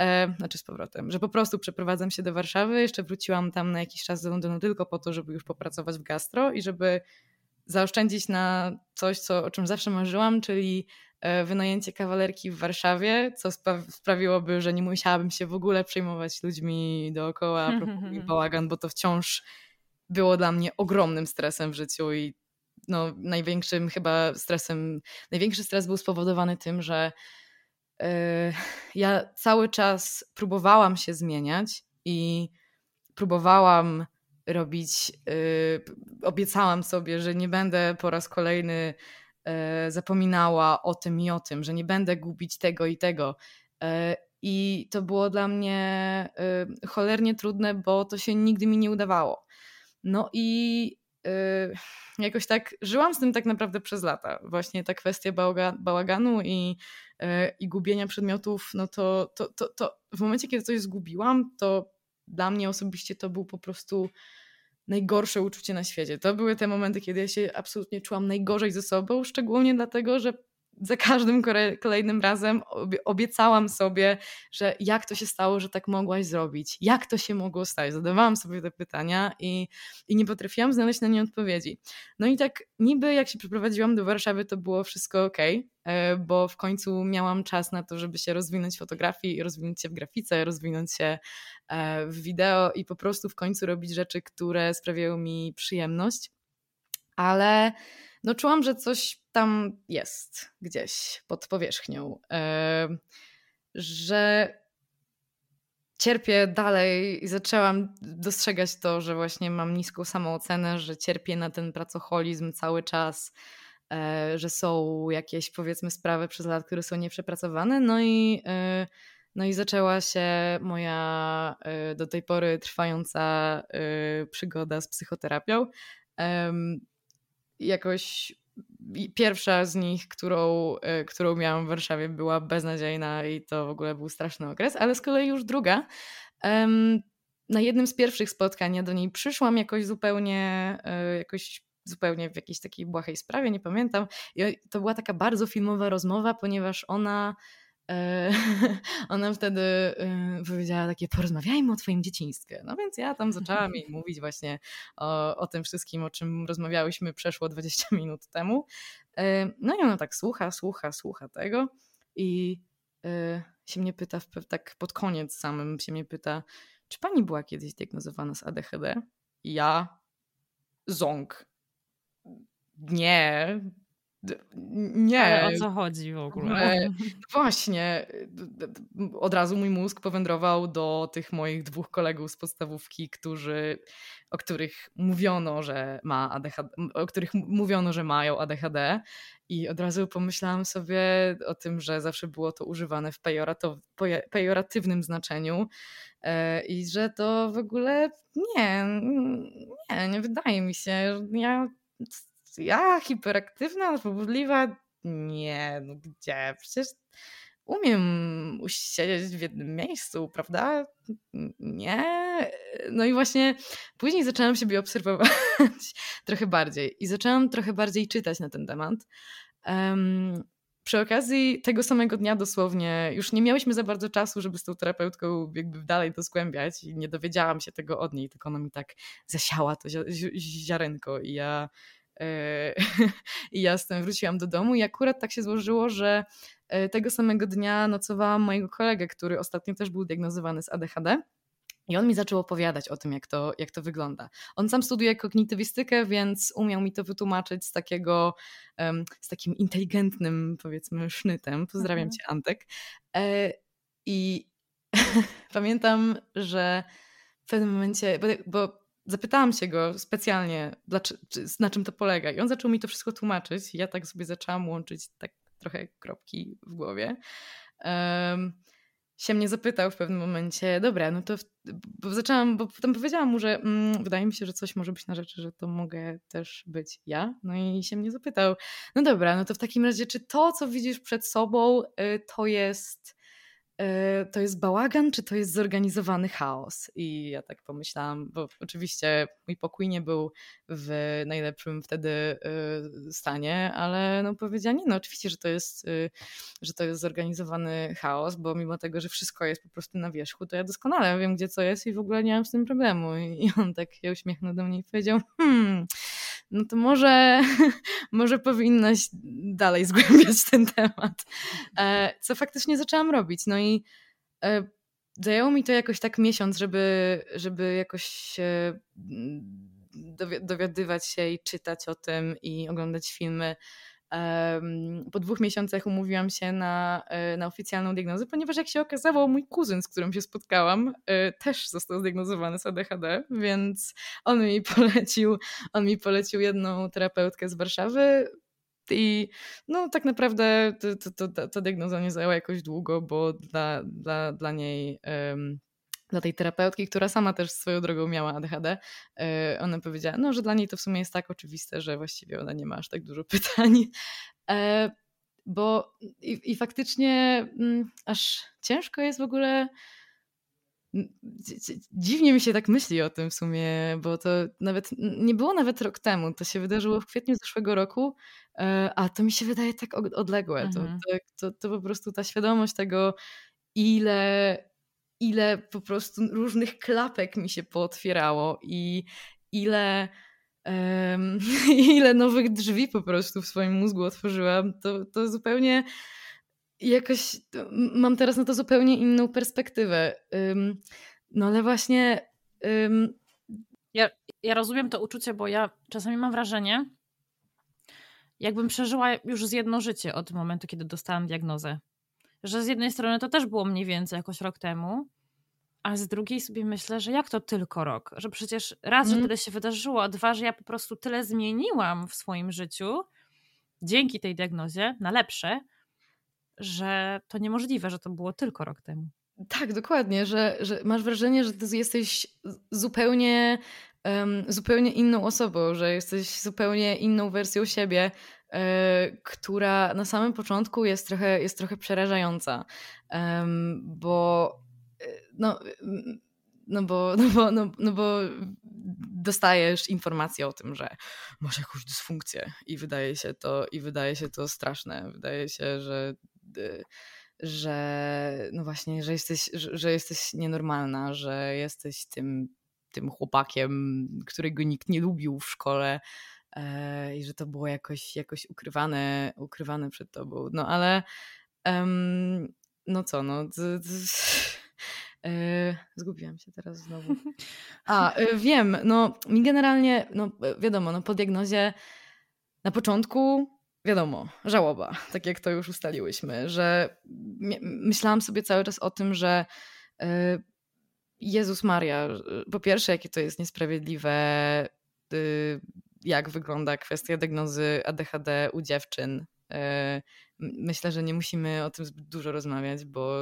e, znaczy z powrotem, że po prostu przeprowadzam się do Warszawy, jeszcze wróciłam tam na jakiś czas do Londynu tylko po to, żeby już popracować w gastro i żeby zaoszczędzić na coś, co, o czym zawsze marzyłam, czyli E, wynajęcie kawalerki w Warszawie, co sprawiłoby, że nie musiałabym się w ogóle przejmować ludźmi dookoła, mi *laughs* bałagan, bo to wciąż było dla mnie ogromnym stresem w życiu i no, największym chyba stresem, największy stres był spowodowany tym, że yy, ja cały czas próbowałam się zmieniać i próbowałam robić, yy, obiecałam sobie, że nie będę po raz kolejny E, zapominała o tym i o tym, że nie będę gubić tego i tego. E, I to było dla mnie cholernie trudne, bo to się nigdy mi nie udawało. No i jakoś tak żyłam z tym tak naprawdę przez lata. Właśnie ta kwestia bałaganu i, i gubienia przedmiotów, no to, to, to, to w momencie, kiedy coś zgubiłam, to dla mnie osobiście to był po prostu najgorsze uczucie na świecie. To były te momenty, kiedy ja się absolutnie czułam najgorzej ze sobą, szczególnie dlatego, że za każdym kolejnym razem obiecałam sobie, że jak to się stało, że tak mogłaś zrobić, jak to się mogło stać. Zadawałam sobie te pytania i, i nie potrafiłam znaleźć na nie odpowiedzi. No i tak niby jak się przeprowadziłam do Warszawy, to było wszystko ok, e, bo w końcu miałam czas na to, żeby się rozwinąć w fotografii, rozwinąć się w grafice, rozwinąć się e, w wideo i po prostu w końcu robić rzeczy, które sprawiają mi przyjemność. Ale no czułam, że coś tam jest gdzieś pod powierzchnią, że cierpię dalej i zaczęłam dostrzegać to, że właśnie mam niską samoocenę, że cierpię na ten pracoholizm cały czas, e, że są jakieś powiedzmy sprawy przez lat, które są nieprzepracowane, no i e, no i zaczęła się moja e, do tej pory trwająca przygoda z psychoterapią jakoś pierwsza z nich, którą, e, którą miałam w Warszawie, była beznadziejna i to w ogóle był straszny okres, ale z kolei już druga. Na jednym z pierwszych spotkań ja do niej przyszłam jakoś zupełnie, e, jakoś zupełnie w jakiejś takiej błahej sprawie, nie pamiętam. I to była taka bardzo filmowa rozmowa, ponieważ ona *laughs* ona wtedy e, powiedziała takie, porozmawiajmy o twoim dzieciństwie. No więc ja tam zaczęłam jej *laughs* mówić właśnie o, o tym wszystkim, o czym rozmawiałyśmy przeszło 20 *laughs* minut temu. E, no i ona tak słucha, słucha, słucha tego i się mnie pyta, tak pod koniec samym się mnie pyta, czy pani była kiedyś zdiagnozowana z ADHD? I ja, ząg. Nie, nie. Ale o co chodzi w ogóle? Właśnie. Od razu mój mózg powędrował do tych moich dwóch kolegów z podstawówki, którzy, o których mówiono, że ma ADHD, o których mówiono, że mają ADHD. I od razu pomyślałam sobie o tym, że zawsze było to używane w pejoratywnym znaczeniu e, i że to w ogóle nie, nie, nie wydaje mi się. Ja ja hiperaktywna, nadpobudliwa? Nie, no gdzie? Przecież umiem usiedzieć w jednym miejscu, prawda? Nie. No i właśnie później zaczęłam siebie obserwować *laughs* trochę bardziej i zaczęłam trochę bardziej czytać na ten temat. Um, przy okazji tego samego dnia dosłownie już nie miałyśmy za bardzo czasu, żeby z tą terapeutką jakby dalej to zgłębiać i nie dowiedziałam się tego od niej, tylko ona mi tak zasiała to ziarenko i ja *laughs* I ja z tym wróciłam do domu i akurat tak się złożyło, że e, tego samego dnia nocowałam mojego kolegę, który ostatnio też był diagnozowany z ADHD. I on mi zaczął opowiadać o tym, jak to, jak to wygląda. On sam studiuje kognitywistykę, więc umiał mi to wytłumaczyć z takiego, um, z takim inteligentnym, powiedzmy, sznytem. Pozdrawiam mhm. cię, Antek. E, I *laughs* pamiętam, że w pewnym momencie, bo, bo zapytałam się go specjalnie, na czym to polega. I on zaczął mi to wszystko tłumaczyć. Ja tak sobie zaczęłam łączyć tak trochę kropki w głowie. Um, się mnie zapytał w pewnym momencie, dobra, no to bo zaczęłam, bo potem powiedziałam mu, że mm, wydaje mi się, że coś może być na rzeczy, że to mogę też być ja. No i się mnie zapytał, no dobra, no to w takim razie, czy to, co widzisz przed sobą, y, to jest to jest bałagan, czy to jest zorganizowany chaos? I ja tak pomyślałam, bo oczywiście mój pokój nie był w najlepszym wtedy e, stanie, ale no powiedziała, nie no oczywiście, że to jest, e, że to jest zorganizowany chaos, bo mimo tego, że wszystko jest po prostu na wierzchu, to ja doskonale wiem, gdzie co jest i w ogóle nie mam z tym problemu. I on tak się uśmiechnął do mnie i powiedział, hmm, no to może, *laughs* może powinnaś dalej zgłębiać ten temat. Co faktycznie zaczęłam robić. No i e, zajęło mi to jakoś tak miesiąc, żeby, żeby jakoś dowiadywać się i czytać o tym i oglądać filmy. Po dwóch miesiącach umówiłam się na, e, na oficjalną diagnozę, ponieważ jak się okazało, mój kuzyn, z którym się spotkałam, e, też został zdiagnozowany z ADHD, więc on mi *laughs* polecił, on mi polecił jedną terapeutkę z Warszawy, i no tak naprawdę to, to, to, to diagnoza nie zajęła jakoś długo, bo dla, dla, dla niej um, dla tej terapeutki, która sama też swoją drogą miała ADHD, ona powiedziała, no, że dla niej to w sumie jest tak oczywiste, że właściwie ona nie ma aż tak dużo *laughs* pytań. Bo i, i faktycznie mm, aż ciężko jest w ogóle dziwnie mi się tak myśli o tym w sumie, bo to nawet nie było nawet rok temu. To się wydarzyło w kwietniu zeszłego roku, e, a to mi się wydaje tak odległe. Mhm. To, to, to po prostu ta świadomość tego, ile, ile po prostu różnych klapek mi się pootwierało i ile. Um, *laughs* ile nowych drzwi po prostu w swoim mózgu otworzyłam, to, to zupełnie jakoś mam teraz na to zupełnie inną perspektywę. Um, no ale właśnie. Um... Ja, ja rozumiem to uczucie, bo ja czasami mam wrażenie, jakbym przeżyła już z jedno życie od momentu, kiedy dostałam diagnozę. Że z jednej strony to też było mniej więcej jakoś rok temu, a z drugiej sobie myślę, że jak to tylko rok? Że przecież raz, mm. że mhm. tyle się wydarzyło, a dwa, że ja po prostu tyle zmieniłam w swoim życiu dzięki tej diagnozie na lepsze, że to niemożliwe, że to było tylko rok temu. Tak, dokładnie, że, że masz wrażenie, że ty jesteś zupełnie, um, zupełnie inną osobą, że jesteś zupełnie inną wersją siebie, e, która na samym początku jest trochę, jest trochę przerażająca, um, bo no, no bo, *laughs* no, bo, no, no bo dostajesz informację o tym, że masz jakąś dysfunkcję i wydaje się to, i wydaje się to straszne. Wydaje się, że Y, że no właśnie, że jesteś, że, jesteś nienormalna, że jesteś tym, tym chłopakiem, którego nikt nie lubił w szkole e, i że to było jakoś, jakoś ukrywane, ukrywane przed tobą. No ale um, no co, no e, zgubiłam się teraz znowu. A, e, wiem, no mi generalnie, no wiadomo, no po diagnozie na początku wiadomo, żałoba, tak jak to już ustaliłyśmy, że myślałam sobie cały czas o tym, że e, Jezus Maria, po pierwsze, jakie to jest niesprawiedliwe, y, jak wygląda kwestia diagnozy ADHD u dziewczyn. Myślę, że nie musimy o tym zbyt dużo rozmawiać, bo,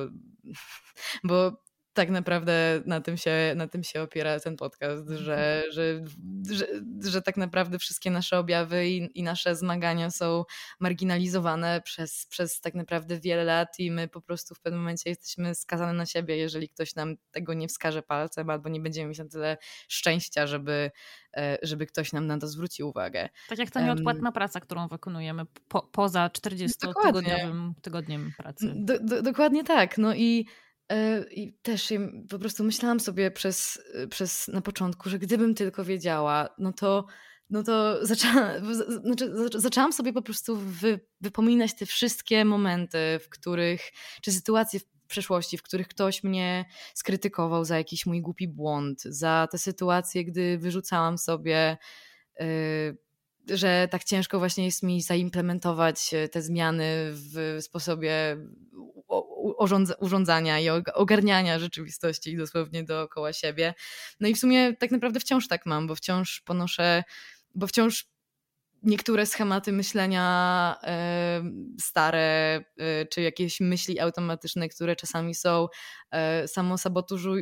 *laughs* bo tak naprawdę na tym się, na tym się opiera ten podcast, mhm. że, że, że, że tak naprawdę wszystkie nasze objawy i, i, nasze zmagania są marginalizowane przez, przez tak naprawdę wiele lat i my po prostu w pewnym momencie jesteśmy skazane na siebie, jeżeli ktoś nam tego nie wskaże palcem albo nie będziemy mieć na tyle szczęścia, żeby, e, żeby ktoś nam na to zwrócił uwagę. Tak jak ta nieodpłatna um, praca, którą wykonujemy po, poza 40-tygodniowym tygodniem pracy. Do, do, dokładnie tak. No i I też po prostu myślałam sobie przez, przez na początku, że gdybym tylko wiedziała, no to, no to *laughs* zaczęłam, znaczy, zaczęłam sobie po prostu wy, wypominać te wszystkie momenty, w których, czy sytuacje w przeszłości, w których ktoś mnie skrytykował za jakiś mój głupi błąd, za te sytuacje, gdy wyrzucałam sobie. Yy, że tak ciężko właśnie jest mi zaimplementować te zmiany w sposobie urządzania i ogarniania rzeczywistości dosłownie dookoła siebie. No i w sumie tak naprawdę wciąż tak mam, bo wciąż ponoszę, bo wciąż niektóre schematy myślenia stare, e, czy jakieś myśli automatyczne, które czasami są e,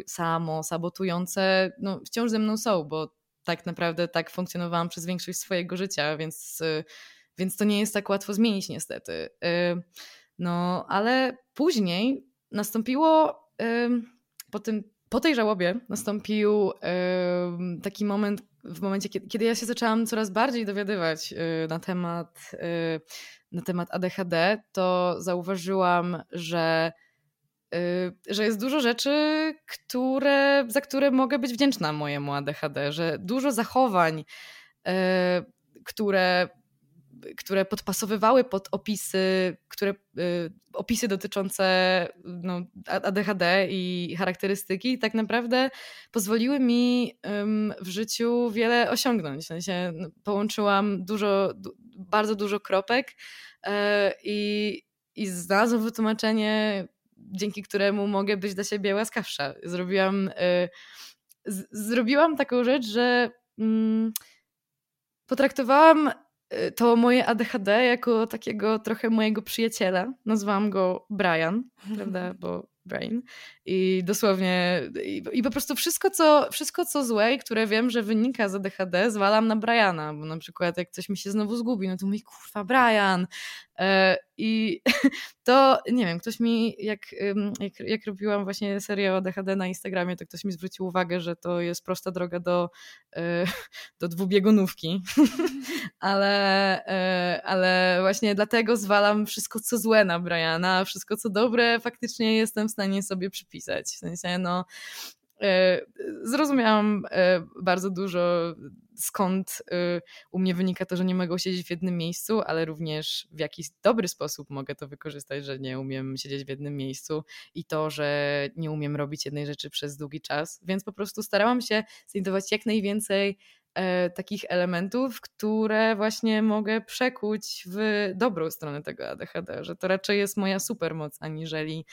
samosabotujące, no wciąż ze mną są, bo tak naprawdę tak funkcjonowałam przez większość swojego życia, więc, e, więc to nie jest tak łatwo zmienić niestety. No, ale później nastąpiło po, tym, po tej żałobie nastąpił taki moment, w momencie, kiedy ja się zaczęłam coraz bardziej dowiadywać y, na temat, y, na temat ADHD, to zauważyłam, że, y, że jest dużo rzeczy, które, za które mogę być wdzięczna mojemu ADHD, że dużo zachowań, które które podpasowywały pod opisy, które, y, opisy dotyczące no, ADHD i charakterystyki, tak naprawdę pozwoliły mi w życiu wiele osiągnąć. W sensie no, połączyłam dużo, bardzo dużo kropek i, i znalazłam wytłumaczenie, dzięki któremu mogę być dla siebie łaskawsza. Zrobiłam, y, zrobiłam taką rzecz, że mm, potraktowałam Y, to moje ADHD jako takiego trochę mojego przyjaciela. Nazwałam go Brian, prawda? *laughs* Bo brain i dosłownie i, i, po prostu wszystko co, wszystko co złe i które wiem, że wynika z ADHD zwalam na Briana, bo na przykład jak coś mi się znowu zgubi, no to mówi kurwa Brian i *laughs* to nie wiem, ktoś mi jak, jak, jak robiłam właśnie serię o ADHD na Instagramie, to ktoś mi zwrócił uwagę, że to jest prosta droga do, e, *laughs* do dwubiegunówki, *laughs* ale, e, ale właśnie dlatego zwalam wszystko co złe na Briana, wszystko co dobre faktycznie jestem w stanie sobie przypisać. W sensie, no, e, zrozumiałam e, bardzo dużo, skąd e, u mnie wynika to, że nie mogę siedzieć w jednym miejscu, ale również w jakiś dobry sposób mogę to wykorzystać, że nie umiem siedzieć w jednym miejscu i to, że nie umiem robić jednej rzeczy przez długi czas. Więc po prostu starałam się znajdować jak najwięcej takich elementów, które właśnie mogę przekuć w dobrą stronę tego ADHD, że to raczej jest moja supermoc, aniżeli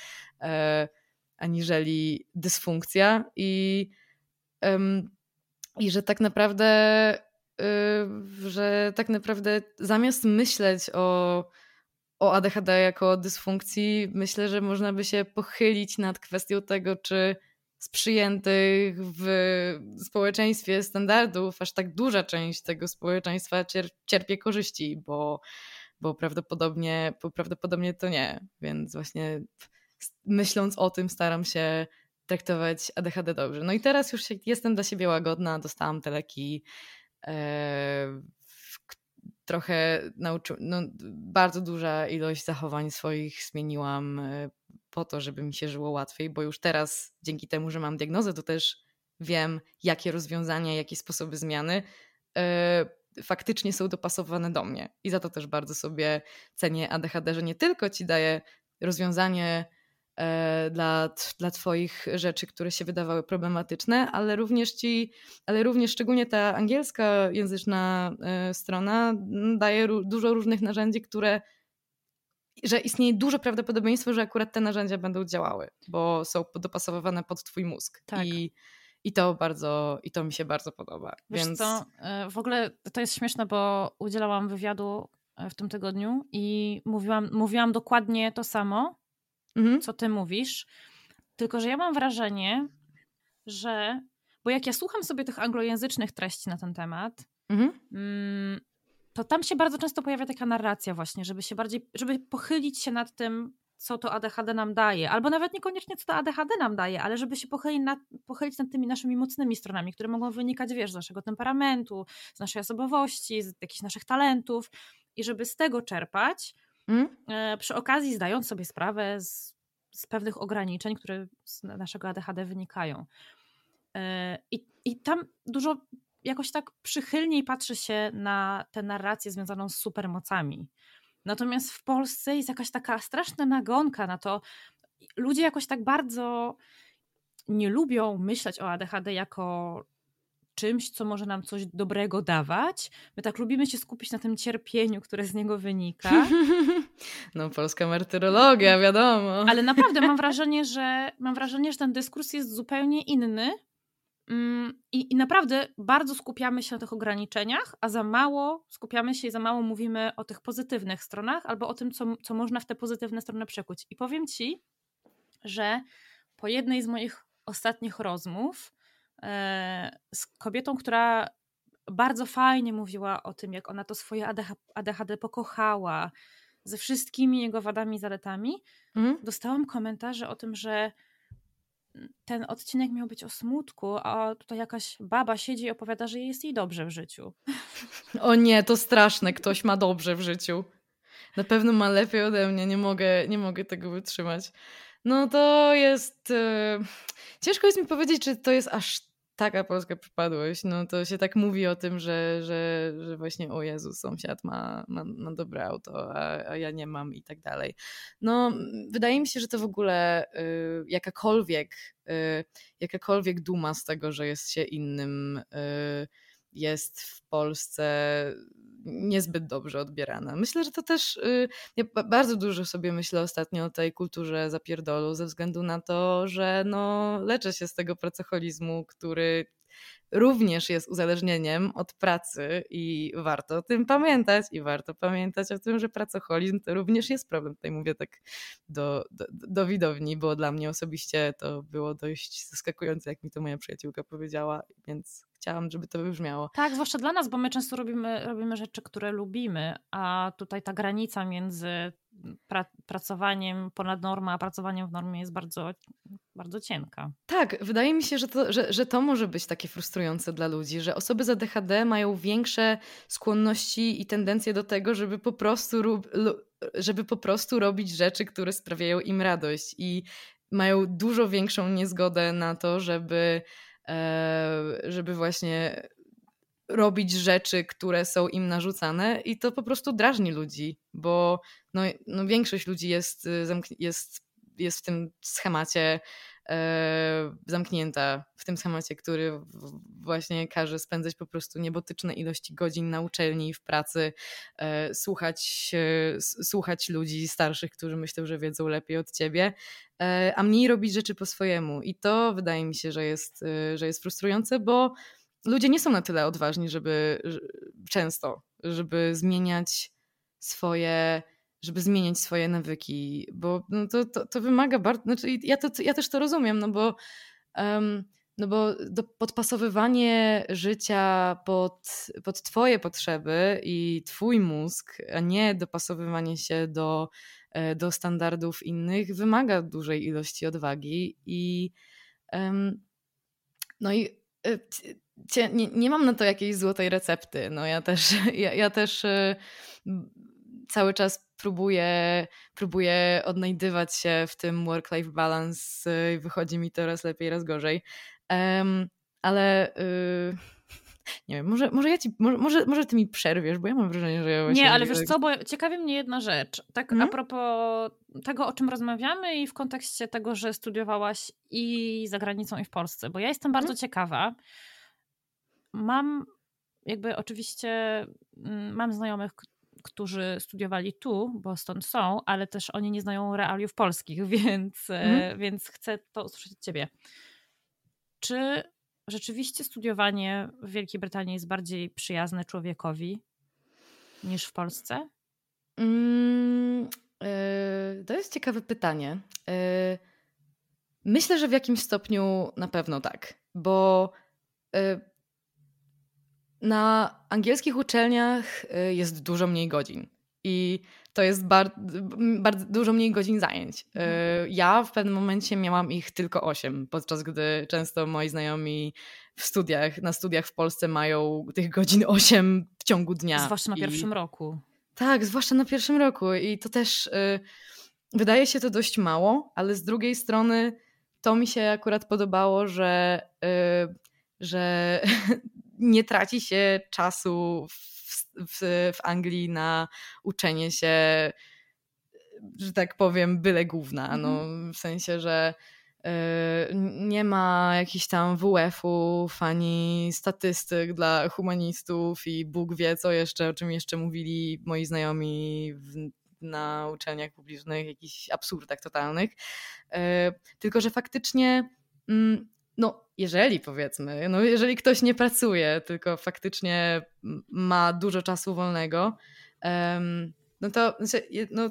aniżeli dysfunkcja i, i że tak naprawdę y, że tak naprawdę zamiast myśleć o, o ADHD jako o dysfunkcji, myślę, że można by się pochylić nad kwestią tego, czy z przyjętych w społeczeństwie standardów aż tak duża część tego społeczeństwa cier cierpie korzyści, bo, bo, prawdopodobnie, bo prawdopodobnie to nie. Więc właśnie myśląc o tym, staram się traktować ADHD dobrze. No i teraz już jestem dla siebie łagodna, dostałam te leki. E, trochę nauczy, no, bardzo duża ilość zachowań swoich zmieniłam e, po to, żeby mi się żyło łatwiej, bo już teraz dzięki temu, że mam diagnozę, to też wiem, jakie rozwiązania, jakie sposoby zmiany e, faktycznie są dopasowane do mnie. I za to też bardzo sobie cenię ADHD, że nie tylko ci daje rozwiązanie dla, dla Twoich rzeczy, które się wydawały problematyczne, ale również ci, ale również szczególnie ta angielska języczna e, strona daje dużo różnych narzędzi, które że istnieje duże prawdopodobieństwo, że akurat te narzędzia będą działały, bo są dopasowane pod twój mózg. Tak. I, i to bardzo, i to mi się bardzo podoba. Wiesz Więc... co, e, w ogóle to jest śmieszne, bo udzielałam wywiadu w tym tygodniu i mówiłam, mówiłam dokładnie to samo, mhm. co ty mówisz. Tylko, że ja mam wrażenie, że. Bo jak ja słucham sobie tych anglojęzycznych treści na ten temat, mhm. Mm, to tam się bardzo często pojawia taka narracja, właśnie, żeby się bardziej, żeby pochylić się nad tym, co to ADHD nam daje, albo nawet niekoniecznie co to ADHD nam daje, ale żeby się pochylić nad, pochylić nad tymi naszymi mocnymi stronami, które mogą wynikać, wiesz, z naszego temperamentu, z naszej osobowości, z jakichś naszych talentów i żeby z tego czerpać, Mm? E, przy okazji zdając sobie sprawę z, z pewnych ograniczeń, które z naszego ADHD wynikają. E, I, I tam dużo jakoś tak przychylniej patrzy się na tę narrację związaną z supermocami. Natomiast w Polsce jest jakaś taka straszna nagonka na to. Ludzie jakoś tak bardzo nie lubią myśleć o ADHD jako czymś, co może nam coś dobrego dawać. My tak lubimy się skupić na tym cierpieniu, które z niego wynika. *laughs* No, polska martyrologia, wiadomo. Ale naprawdę mam *laughs* wrażenie, że mam wrażenie, że ten dyskurs jest zupełnie inny. Mm, I, I naprawdę bardzo skupiamy się na tych ograniczeniach, a za mało skupiamy się i za mało mówimy o tych pozytywnych stronach albo o tym, co, co można w te pozytywne strony przekuć. I powiem ci, że po jednej z moich ostatnich rozmów z kobietą, która bardzo fajnie mówiła o tym, jak ona to swoje ADHD pokochała, ze wszystkimi jego wadami i zaletami. Mhm. Dostałam komentarze o tym, że ten odcinek miał być o smutku, a tutaj jakaś baba siedzi i opowiada, że jest jej dobrze w życiu. O nie, to straszne, ktoś ma dobrze w życiu. Na pewno ma lepiej ode mnie, nie mogę, nie mogę tego wytrzymać. No to jest. Yy... Ciężko jest mi powiedzieć, czy to jest aż taka polska przypadłość. No to się tak mówi o tym, że, że, że właśnie o Jezu, sąsiad ma, ma, ma dobre auto, a, a ja nie mam i tak dalej. No wydaje mi się, że to w ogóle y, jakakolwiek, y, jakakolwiek duma z tego, że jest się innym y, jest w Polsce niezbyt dobrze odbierana. Myślę, że to też. Y, ja bardzo dużo sobie myślę ostatnio o tej kulturze zapierdolu, ze względu na to, że no, leczę się z tego pracoholizmu, który również jest uzależnieniem od pracy i warto o tym pamiętać i warto pamiętać o tym, że pracoholizm to również jest problem. Tutaj mówię tak do, do, do widowni, bo dla mnie osobiście to było dość zaskakujące, jak mi to moja przyjaciółka powiedziała, więc chciałam, żeby to wybrzmiało. Tak, zwłaszcza dla nas, bo my często robimy, robimy rzeczy, które lubimy, a tutaj ta granica między pra pracowaniem ponad normę, a pracowaniem w normie jest bardzo, bardzo cienka. Tak, wydaje mi się, że to, że, że to może być takie frustrujące dla ludzi, że osoby z ADHD mają większe skłonności i tendencje do tego, żeby po prostu, żeby po prostu robić rzeczy, które sprawiają im radość i mają dużo większą niezgodę na to, żeby żeby właśnie robić rzeczy, które są im narzucane i to po prostu drażni ludzi, bo no, no większość ludzi jest, y, jest, jest w tym schemacie e, zamknięta, w tym schemacie, który właśnie każe spędzać po prostu niebotyczne ilości godzin na uczelni, w pracy, e, słuchać, e, słuchać ludzi starszych, którzy myślą, że wiedzą lepiej od ciebie E, a mniej robić rzeczy po swojemu. I to wydaje mi się, że jest, e, że jest frustrujące, bo ludzie nie są na tyle odważni, żeby często, żeby zmieniać swoje żeby zmieniać swoje nawyki, bo no to, to, to wymaga bardzo, znaczy ja, to, ja też to rozumiem, no bo um, no bo podpasowywanie życia pod, pod Twoje potrzeby i Twój mózg, a nie dopasowywanie się do E, do standardów innych wymaga dużej ilości odwagi i no i e, nie, nie mam na to jakiejś złotej recepty. No ja też, *laughs* ja, ja też e, cały czas próbuję, próbuję odnajdywać się w tym work-life balance i wychodzi mi to raz lepiej, raz gorzej. Um, ale y, *laughs* nie wiem, może, może ja ci, może, może ty mi przerwiesz, bo ja mam wrażenie, że ja właśnie... Nie, ale wiesz co, bo ciekawi mnie jedna rzecz. Tak hmm? a propos tego, o czym rozmawiamy i w kontekście tego, że studiowałaś i za granicą, i w Polsce, bo ja jestem bardzo hmm? ciekawa. Mam jakby oczywiście, mm, mam znajomych, którzy studiowali tu, bo stąd są, ale też oni nie znają realiów polskich, *laughs* więc, hmm? więc chcę to usłyszeć od ciebie. Czy rzeczywiście studiowanie w Wielkiej Brytanii jest bardziej przyjazne człowiekowi niż w Polsce? Mm, yy, to jest ciekawe pytanie. Yy, myślę, że w jakimś stopniu na pewno tak, bo yy, na angielskich uczelniach jest dużo mniej godzin. I to jest bardzo, bardzo dużo mniej godzin zajęć. Mhm. Ja w pewnym momencie miałam ich tylko 8, podczas gdy często moi znajomi w studiach, na studiach w Polsce mają tych godzin 8 w ciągu dnia. Zwłaszcza na pierwszym roku. Tak, zwłaszcza na pierwszym roku. I to też y, wydaje się to dość mało, ale z drugiej strony to mi się akurat podobało, że, y, że *laughs* nie traci się czasu w w, w Anglii na uczenie się, że tak powiem, byle główna. No, mhm. w sensie, że y, nie ma jakichś tam WF-ów ani statystyk dla humanistów i Bóg wie co jeszcze, o czym jeszcze mówili moi znajomi w, na uczelniach publicznych, jakichś absurdach totalnych. Y, tylko, że faktycznie mm, no, jeżeli powiedzmy, no jeżeli ktoś nie pracuje, tylko faktycznie ma dużo czasu wolnego, no to znaczy, no,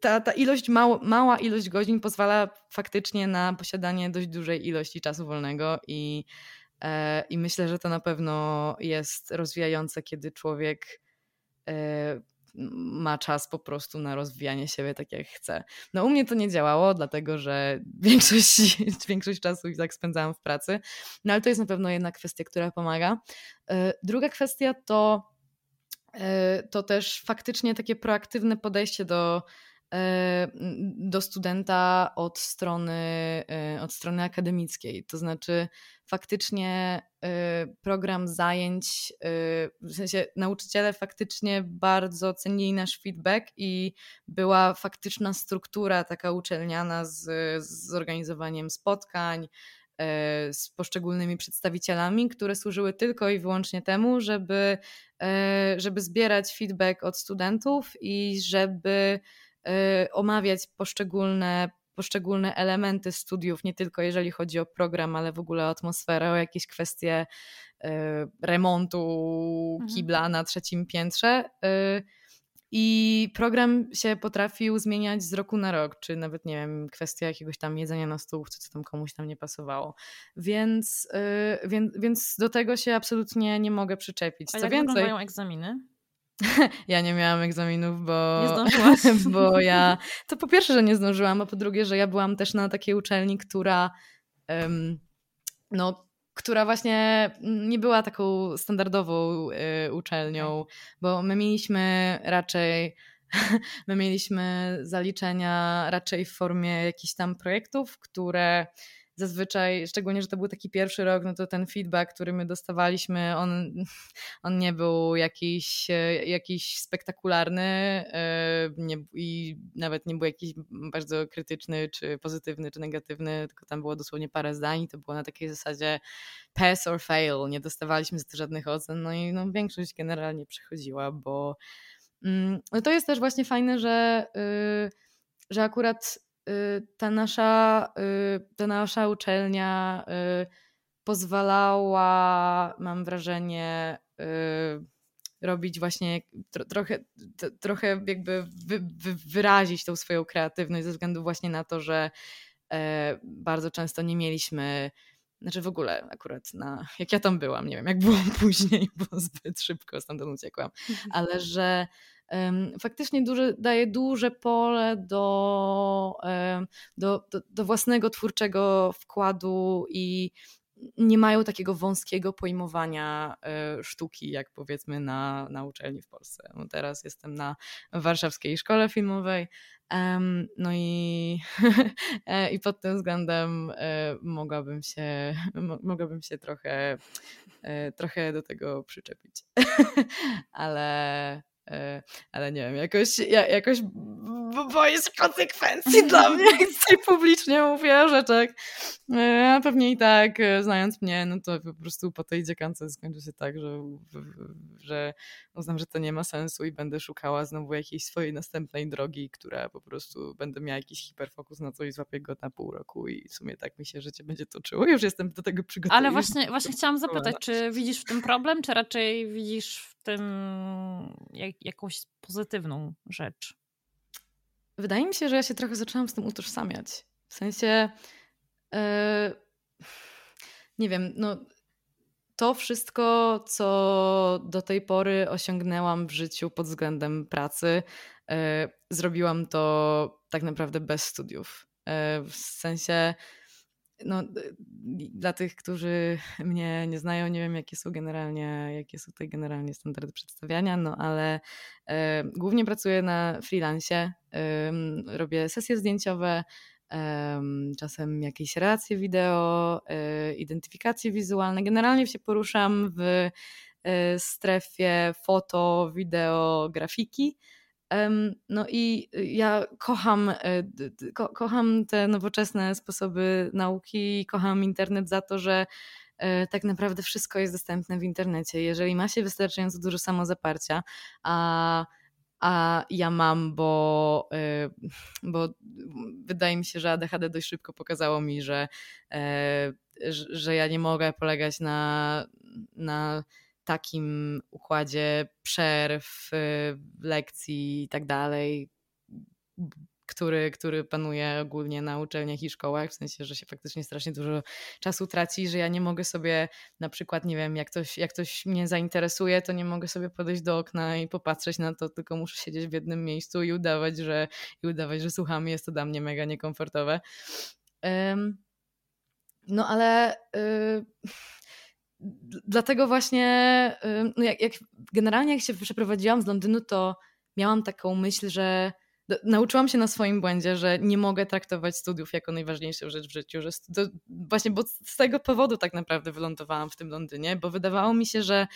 ta, ta ilość, mało, mała ilość godzin pozwala faktycznie na posiadanie dość dużej ilości czasu wolnego i, e, i myślę, że to na pewno jest rozwijające, kiedy człowiek e, ma czas po prostu na rozwijanie siebie tak jak chce. No u mnie to nie działało, dlatego że *laughs* większość, większość czasu i tak spędzałam w pracy, no ale to jest na pewno jedna kwestia, która pomaga. E, druga kwestia to, e, to też faktycznie takie proaktywne podejście do e, do studenta od strony, od strony akademickiej. To znaczy, faktycznie program zajęć, y, w sensie nauczyciele faktycznie bardzo cenili nasz feedback i była faktyczna struktura taka uczelniana z, z organizowaniem spotkań, y, z poszczególnymi przedstawicielami, które służyły tylko i wyłącznie temu, żeby, żeby zbierać feedback od studentów i żeby omawiać poszczególne poszczególne elementy studiów, nie tylko jeżeli chodzi o program, ale w ogóle o atmosferę, o jakieś kwestie y, remontu mhm. kibla mhm. na trzecim piętrze. Y, i program się potrafił zmieniać z roku na rok, czy nawet, nie wiem, kwestia jakiegoś tam jedzenia na stołówce, co tam komuś tam nie pasowało. Więc, yy, więc, więc do tego się absolutnie nie mogę przyczepić. A co jak więcej, wyglądają egzaminy? *laughs* ja nie miałam egzaminów, bo. Nie zdążyłaś? *laughs* bo ja. To po pierwsze, że nie zdążyłam, a po drugie, że ja byłam też na takiej uczelni, która. Um, no, która właśnie nie była taką standardową y, uczelnią, bo my mieliśmy raczej *laughs* my mieliśmy zaliczenia raczej w formie jakichś tam projektów, które zazwyczaj, szczególnie, że to był taki pierwszy rok, no to ten feedback, który my dostawaliśmy, on, *laughs* on nie był jakiś, jakiś spektakularny e, nie, i nawet nie był jakiś bardzo krytyczny, czy pozytywny, czy negatywny, tylko tam było dosłownie parę zdań to było na takiej zasadzie pass or fail, nie dostawaliśmy to żadnych ocen, no i no, większość generalnie przechodziła, bo mm, no to jest też właśnie fajne, że, yy, że akurat Y, ta nasza, y, ta nasza uczelnia y, pozwalała, mam wrażenie, robić właśnie trochę, trochę jakby wy, wy, wyrazić tą swoją kreatywność ze względu właśnie na to, że e, bardzo często nie mieliśmy znaczy w ogóle akurat na, jak ja tam byłam, nie wiem jak było *laughs* później, bo zbyt szybko stamtąd uciekłam, mhm. ale że faktycznie daje duże pole do, do, do, do własnego twórczego wkładu i nie mają takiego wąskiego pojmowania e, sztuki, jak powiedzmy na, na uczelni w Polsce. No teraz jestem na Warszawskiej Szkole Filmowej, no i, *laughs* e, i pod tym względem e, mogłabym się, *laughs* mogłabym się trochę, trochę do tego przyczepić. *laughs* Ale, ale nie wiem, jakoś, ja, jakoś boję się konsekwencji *laughs* dla mnie, jak publicznie mówię o rzeczach. E, a pewnie i tak, e, znając mnie, no to po prostu po tej dziekance skończy się tak, że, że uznam, że to nie ma sensu i będę szukała znowu jakiejś swojej następnej drogi, która po prostu będę miała jakiś hiperfokus na coś, złapię go na pół roku i w sumie tak mi się życie będzie toczyło. Już jestem do tego przygotowana. Ale właśnie, właśnie chciałam zapytać, czy widzisz w tym problem, czy raczej widzisz w tym jak, jakąś pozytywną rzecz? Wydaje mi się, że ja się trochę zaczęłam z tym utożsamiać. W sensie, yy, nie wiem, no to wszystko, co do tej pory osiągnęłam w życiu pod względem pracy, yy, zrobiłam to tak naprawdę bez studiów. Yy, w sensie, no, dla tych, którzy *laughs* mnie nie znają, nie wiem, jakie są generalnie, jakie są tutaj generalnie standardy przedstawiania, no ale e, głównie pracuję na freelancie, e, robię sesje zdjęciowe, e, czasem jakieś relacje wideo, identyfikacje wizualne. Generalnie się poruszam w strefie foto, wideo, grafiki. No i ja kocham, e, ko kocham te nowoczesne sposoby nauki, kocham internet za to, że e, tak naprawdę wszystko jest dostępne w internecie. Jeżeli ma się wystarczająco dużo samozaparcia, a, a ja mam, bo, e, bo wydaje mi się, że ADHD dość szybko pokazało mi, że, że ja nie mogę polegać na, na takim układzie przerw, y, lekcji i tak dalej, który, który panuje ogólnie na uczelniach i szkołach, w sensie, że się faktycznie strasznie dużo czasu traci, że ja nie mogę sobie na przykład, nie wiem, jak ktoś, jak ktoś mnie zainteresuje, to nie mogę sobie podejść do okna i popatrzeć na to, tylko muszę siedzieć w jednym miejscu i udawać, że, i udawać, że słucham, jest to dla mnie mega niekomfortowe. Um, no ale... Yy, dlatego właśnie, no jak, jak, generalnie jak się przeprowadziłam z Londynu, to miałam taką myśl, że nauczyłam się na swoim błędzie, że nie mogę traktować studiów jako najważniejszą rzecz w życiu, że właśnie, bo z tego powodu tak naprawdę wylądowałam w tym Londynie, bo wydawało mi się, że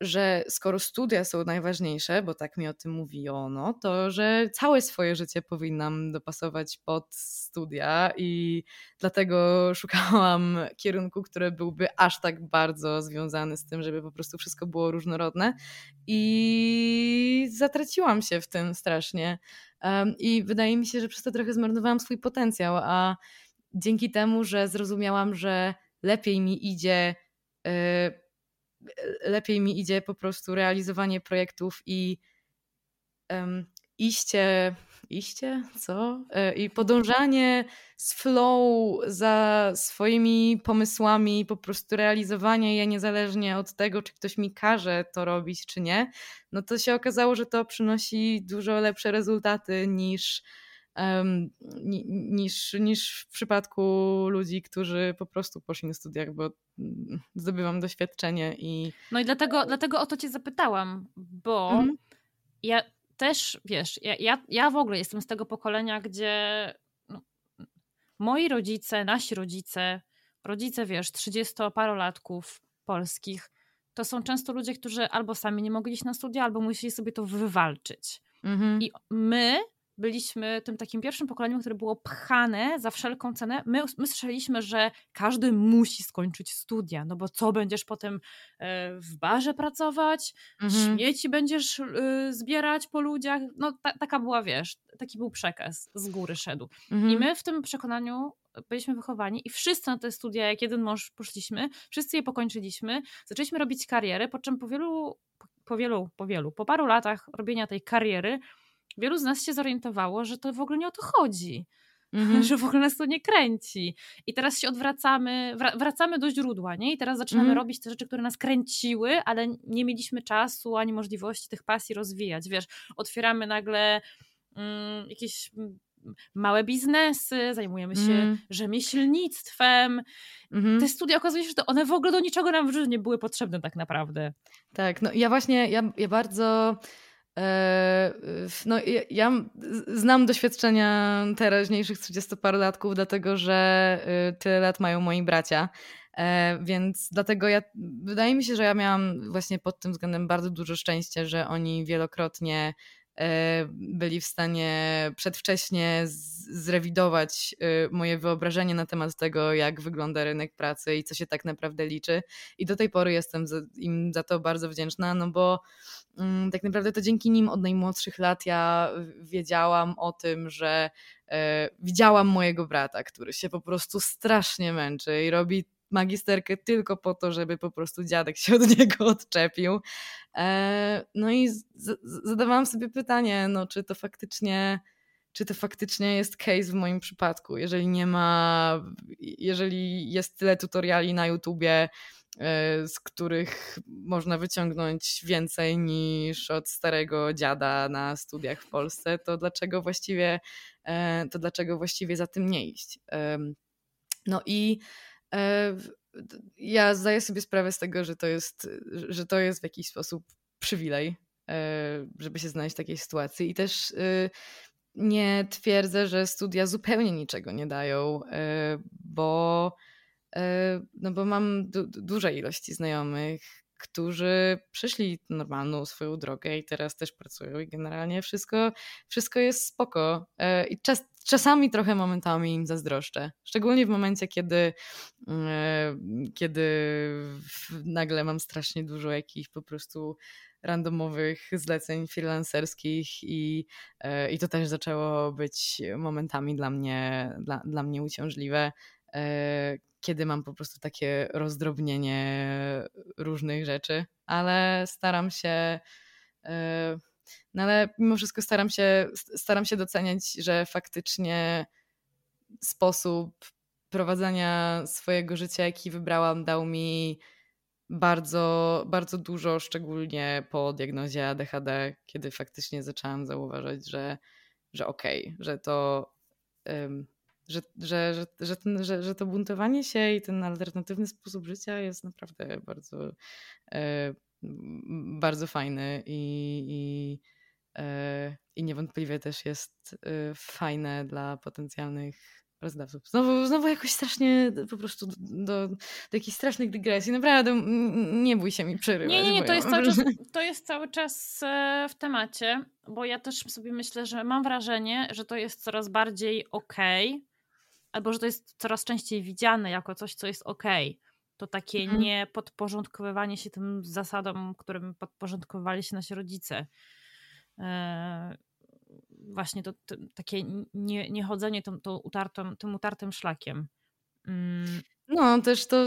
że skoro studia są najważniejsze, bo tak mi o tym mówiono, to że całe swoje życie powinnam dopasować pod studia i dlatego szukałam kierunku, który byłby aż tak bardzo związany z tym, żeby po prostu wszystko było różnorodne i zatraciłam się w tym strasznie. I wydaje mi się, że przez to trochę zmarnowałam swój potencjał, a dzięki temu, że zrozumiałam, że lepiej mi idzie y, lepiej mi idzie po prostu realizowanie projektów i um, iście, iście, co? E, I podążanie z flow za swoimi pomysłami, po prostu realizowanie je niezależnie od tego, czy ktoś mi każe to robić, czy nie, no to się okazało, że to przynosi dużo lepsze rezultaty niż niż, niż w przypadku ludzi, którzy po prostu poszli na studiach, bo mm, zdobywam doświadczenie i... No i dlatego, dlatego o to cię zapytałam, bo mhm. ja też, wiesz, ja, ja, ja w ogóle jestem z tego pokolenia, gdzie no, moi rodzice, nasi rodzice, rodzice, wiesz, 30-parolatków polskich, to są często ludzie, którzy albo sami nie mogli iść na studia, albo musieli sobie to wywalczyć. Mhm. I my byliśmy tym takim pierwszym pokoleniem, które było pchane za wszelką cenę. My, my słyszeliśmy, że każdy musi skończyć studia, no bo co będziesz potem e, w barze pracować, mhm. śmieci będziesz e, zbierać po ludziach. No ta, taka była, wiesz, taki był przekaz, z góry szedł. Mhm. I my w tym przekonaniu byliśmy wychowani i wszyscy na te studia, jak jeden mąż poszliśmy, wszyscy je pokończyliśmy, zaczęliśmy robić karierę, po czym po wielu, po wielu, po wielu, po paru latach robienia tej kariery, wielu z nas się zorientowało, że to w ogóle nie o to chodzi. Mm-hmm. *laughs* Że w ogóle nas to nie kręci. I teraz się odwracamy, wracamy do źródła, nie? I teraz zaczynamy mm-hmm. robić te rzeczy, które nas kręciły, ale nie mieliśmy czasu ani możliwości tych pasji rozwijać. Wiesz, otwieramy nagle mm, jakieś mm, małe biznesy, zajmujemy się mm. rzemieślnictwem. Mm-hmm. Te studia okazuje się, że one w ogóle do niczego nam w życiu nie były potrzebne tak naprawdę. Tak, no ja właśnie, ja, ja bardzo no, ja znam doświadczenia teraźniejszych 30-parolatków, dlatego że y, tyle lat mają moi bracia. E, więc dlatego ja, wydaje mi się, że ja miałam właśnie pod tym względem bardzo dużo szczęścia, że oni wielokrotnie e, byli w stanie przedwcześnie zrewidować y, moje wyobrażenie na temat tego, jak wygląda rynek pracy i co się tak naprawdę liczy. I do tej pory jestem im za to bardzo wdzięczna, no bo Mm, tak naprawdę to dzięki nim od najmłodszych lat ja wiedziałam o tym, że e, widziałam mojego brata, który się po prostu strasznie męczy i robi magisterkę tylko po to, żeby po prostu dziadek się od *laughs* niego odczepił. E, no i zadawałam sobie pytanie, no czy to faktycznie czy to faktycznie jest case w moim przypadku, jeżeli nie ma, jeżeli jest tyle tutoriali na YouTubie, E, z których można wyciągnąć więcej niż od starego dziada na studiach w Polsce, to dlaczego właściwie, e, to dlaczego właściwie za tym nie iść? No i e, ja zdaję sobie sprawę z tego, że to jest, że to jest w jakiś sposób przywilej, żeby się znaleźć w takiej sytuacji i też nie twierdzę, że studia zupełnie niczego nie dają, bo E, no bo mam du duże ilości znajomych, którzy przeszli normalną swoją drogę i teraz też pracują i generalnie wszystko, wszystko jest spoko. E, I czas, czasami trochę momentami im zazdroszczę. Szczególnie w momencie, kiedy, e, kiedy nagle mam strasznie dużo jakichś po prostu randomowych zleceń freelancerskich i, i to też zaczęło być momentami dla mnie, dla, dla mnie uciążliwe kiedy mam po prostu takie rozdrobnienie różnych rzeczy, ale staram się. E, no ale mimo wszystko staram się, staram się doceniać, że faktycznie sposób prowadzenia swojego życia, jaki wybrałam, dał mi bardzo, bardzo dużo, szczególnie po diagnozie ADHD, kiedy faktycznie zaczęłam zauważać, że, że okej, okay, że to um, że, że, że, że, ten, że, że to buntowanie się i ten alternatywny sposób życia jest naprawdę bardzo, e, bardzo fajny i, i, e, i niewątpliwie też jest e, fajne dla potencjalnych pracodawców. Znowu, znowu jakoś strasznie po prostu do, do, do jakichś strasznych dygresji. Naprawdę nie bój się mi przerywać. Nie, nie, nie, to jest, cały czas, to jest cały czas e, w temacie, bo ja też sobie myślę, że mam wrażenie, że to jest coraz bardziej okej, okay, albo że to jest coraz częściej widziane jako coś, co jest okej. Okay. To takie mhm. nie podporządkowywanie się tym zasadom, którym podporządkowywali się nasi rodzice. Właśnie to, to takie nie, nie chodzenie tym, to utartym, tym utartym szlakiem. Mm. No, też to,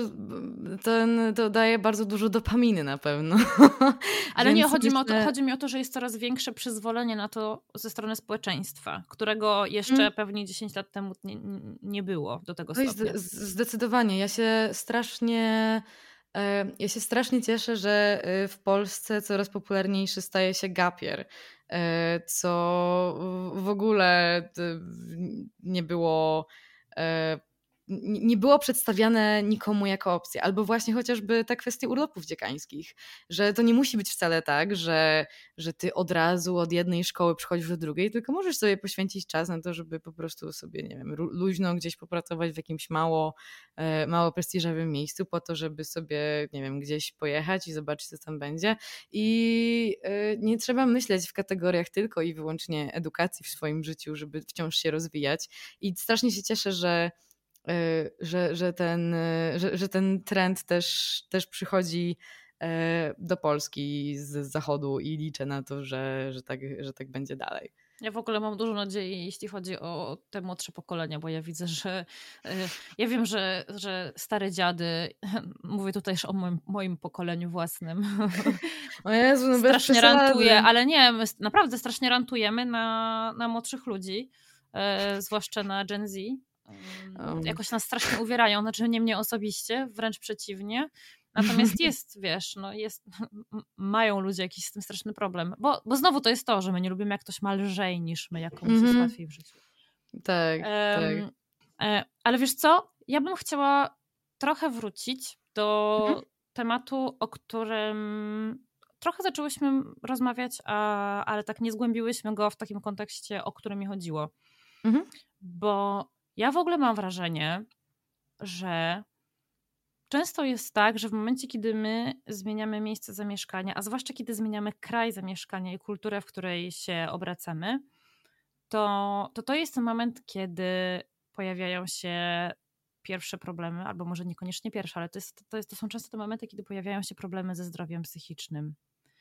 ten, to daje bardzo dużo dopaminy na pewno. *laughs* Ale nie, chodzi, myślę... mi o to, chodzi mi o to, że jest coraz większe przyzwolenie na to ze strony społeczeństwa, którego jeszcze mm. pewnie 10 lat temu nie, nie było do tego to stopnia. Zdecydowanie. Ja się strasznie ja się strasznie cieszę, że e, w Polsce coraz popularniejszy staje się gapier. E, co w ogóle nie było e, nie było przedstawiane nikomu jako opcja. Albo właśnie chociażby ta kwestia urlopów dziekańskich, że to nie musi być wcale tak, że, że ty od razu od jednej szkoły przychodzisz do drugiej, tylko możesz sobie poświęcić czas na to, żeby po prostu sobie, nie wiem, luźno gdzieś popracować w jakimś mało, e, mało prestiżowym miejscu po to, żeby sobie, nie wiem, gdzieś pojechać i zobaczyć, co tam będzie. I e, nie trzeba myśleć w kategoriach tylko i wyłącznie edukacji w swoim życiu, żeby wciąż się rozwijać. I strasznie się cieszę, że że, że, ten, y, że, że ten trend też, też przychodzi e, do Polski z zachodu i liczę na to, że, że, tak, że tak będzie dalej. Ja w ogóle mam dużo nadziei, jeśli chodzi o te młodsze pokolenia, bo ja widzę, że y, ja wiem, że, że stare dziady, *laughs* mówię tutaj też o moim, moim pokoleniu własnym. *laughs* O Jezu, no strasznie rantuje, ale nie, my naprawdę strasznie rantujemy na, na młodszych ludzi, e, zwłaszcza na Gen Z. Um. Jakoś nas strasznie uwierają, znaczy nie mnie osobiście, wręcz przeciwnie. *laughs* Natomiast jest, wiesz, no jest, mają ludzie jakiś z tym straszny problem. Bo, bo znowu to jest to, że my nie lubimy, jak ktoś ma lżej niż my, jak komuś mm -hmm. jest mhm. łatwiej w życiu. Tak, um, tak. ale wiesz co? Ja bym chciała trochę wrócić do mm -hmm. tematu, o którym trochę zaczęłyśmy rozmawiać, a, ale tak nie zgłębiłyśmy go w takim kontekście, o którym mi chodziło. Mm -hmm. Bo ja w ogóle mam wrażenie, że często jest tak, że w momencie, kiedy my zmieniamy miejsce zamieszkania, a zwłaszcza kiedy zmieniamy kraj zamieszkania i kulturę, w której się obracamy, to to, to jest ten moment, kiedy pojawiają się pierwsze problemy, albo może niekoniecznie pierwsze, ale to, jest, to, jest, to są często te momenty, kiedy pojawiają się problemy ze zdrowiem psychicznym.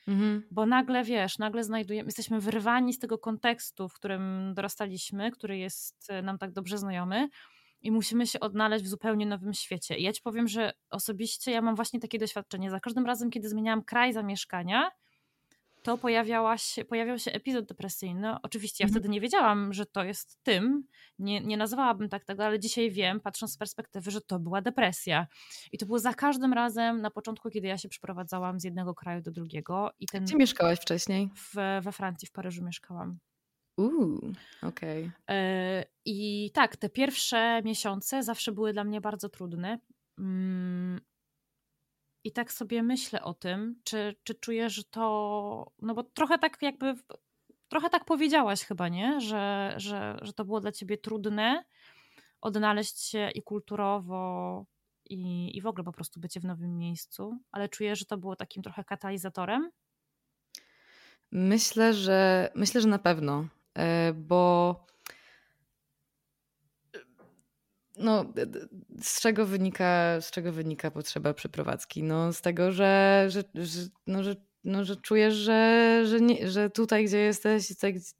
Mhm. Bo nagle wiesz, nagle znajdujemy, jesteśmy wyrwani z tego kontekstu, w którym dorastaliśmy, który jest e, nam tak dobrze znajomy i musimy się odnaleźć w zupełnie nowym świecie. I ja ci powiem, że osobiście ja mam właśnie takie doświadczenie. Za każdym razem, kiedy zmieniałam kraj zamieszkania, to pojawiała się, pojawiał się epizod depresyjny. Oczywiście ja mhm. wtedy nie wiedziałam, że to jest tym, nie, nie nazwałabym tak tego, ale dzisiaj wiem, patrząc z perspektywy, że to była depresja. I to było za każdym razem na początku, kiedy ja się przeprowadzałam z jednego kraju do drugiego. I ten, Gdzie mieszkałaś wcześniej? W, we Francji, w Paryżu mieszkałam. Uuu, okej. Okay. E, I tak, te pierwsze miesiące zawsze były dla mnie bardzo trudne. I tak sobie myślę o tym, czy, czy czuję, że to. No bo trochę tak jakby. Trochę tak powiedziałaś chyba, nie? Że, że, że to było dla ciebie trudne odnaleźć się i kulturowo, i, i w ogóle po prostu bycie w nowym miejscu, ale czuję, że to było takim trochę katalizatorem. Myślę, że myślę, że na pewno, e, bo no, z czego wynika, z czego wynika potrzeba przeprowadzki? No, z tego, że, że, że, no, że, no, że czujesz, że, że, nie, że tutaj, gdzie jesteś,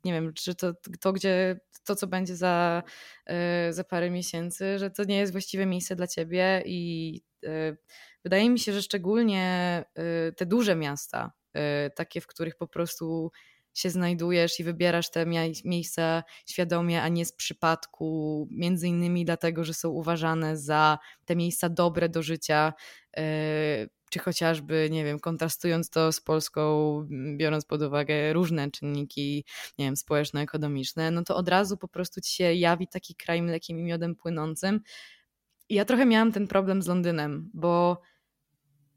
nie wiem, czy to, to, gdzie to, co będzie za, e, za parę miesięcy, że to nie jest właściwe miejsce dla ciebie i e, wydaje mi się, że szczególnie e, te duże miasta, takie, w których po prostu się znajdujesz i wybierasz te miejsca świadomie, a nie z przypadku, między innymi dlatego, że są uważane za te miejsca dobre do życia, e, czy chociażby, nie wiem, kontrastując to z Polską, biorąc pod uwagę różne czynniki, nie wiem, społeczno-ekonomiczne, no to od razu po prostu ci się jawi taki kraj mlekiem i miodem płynącym. I ja trochę miałam ten problem z Londynem, bo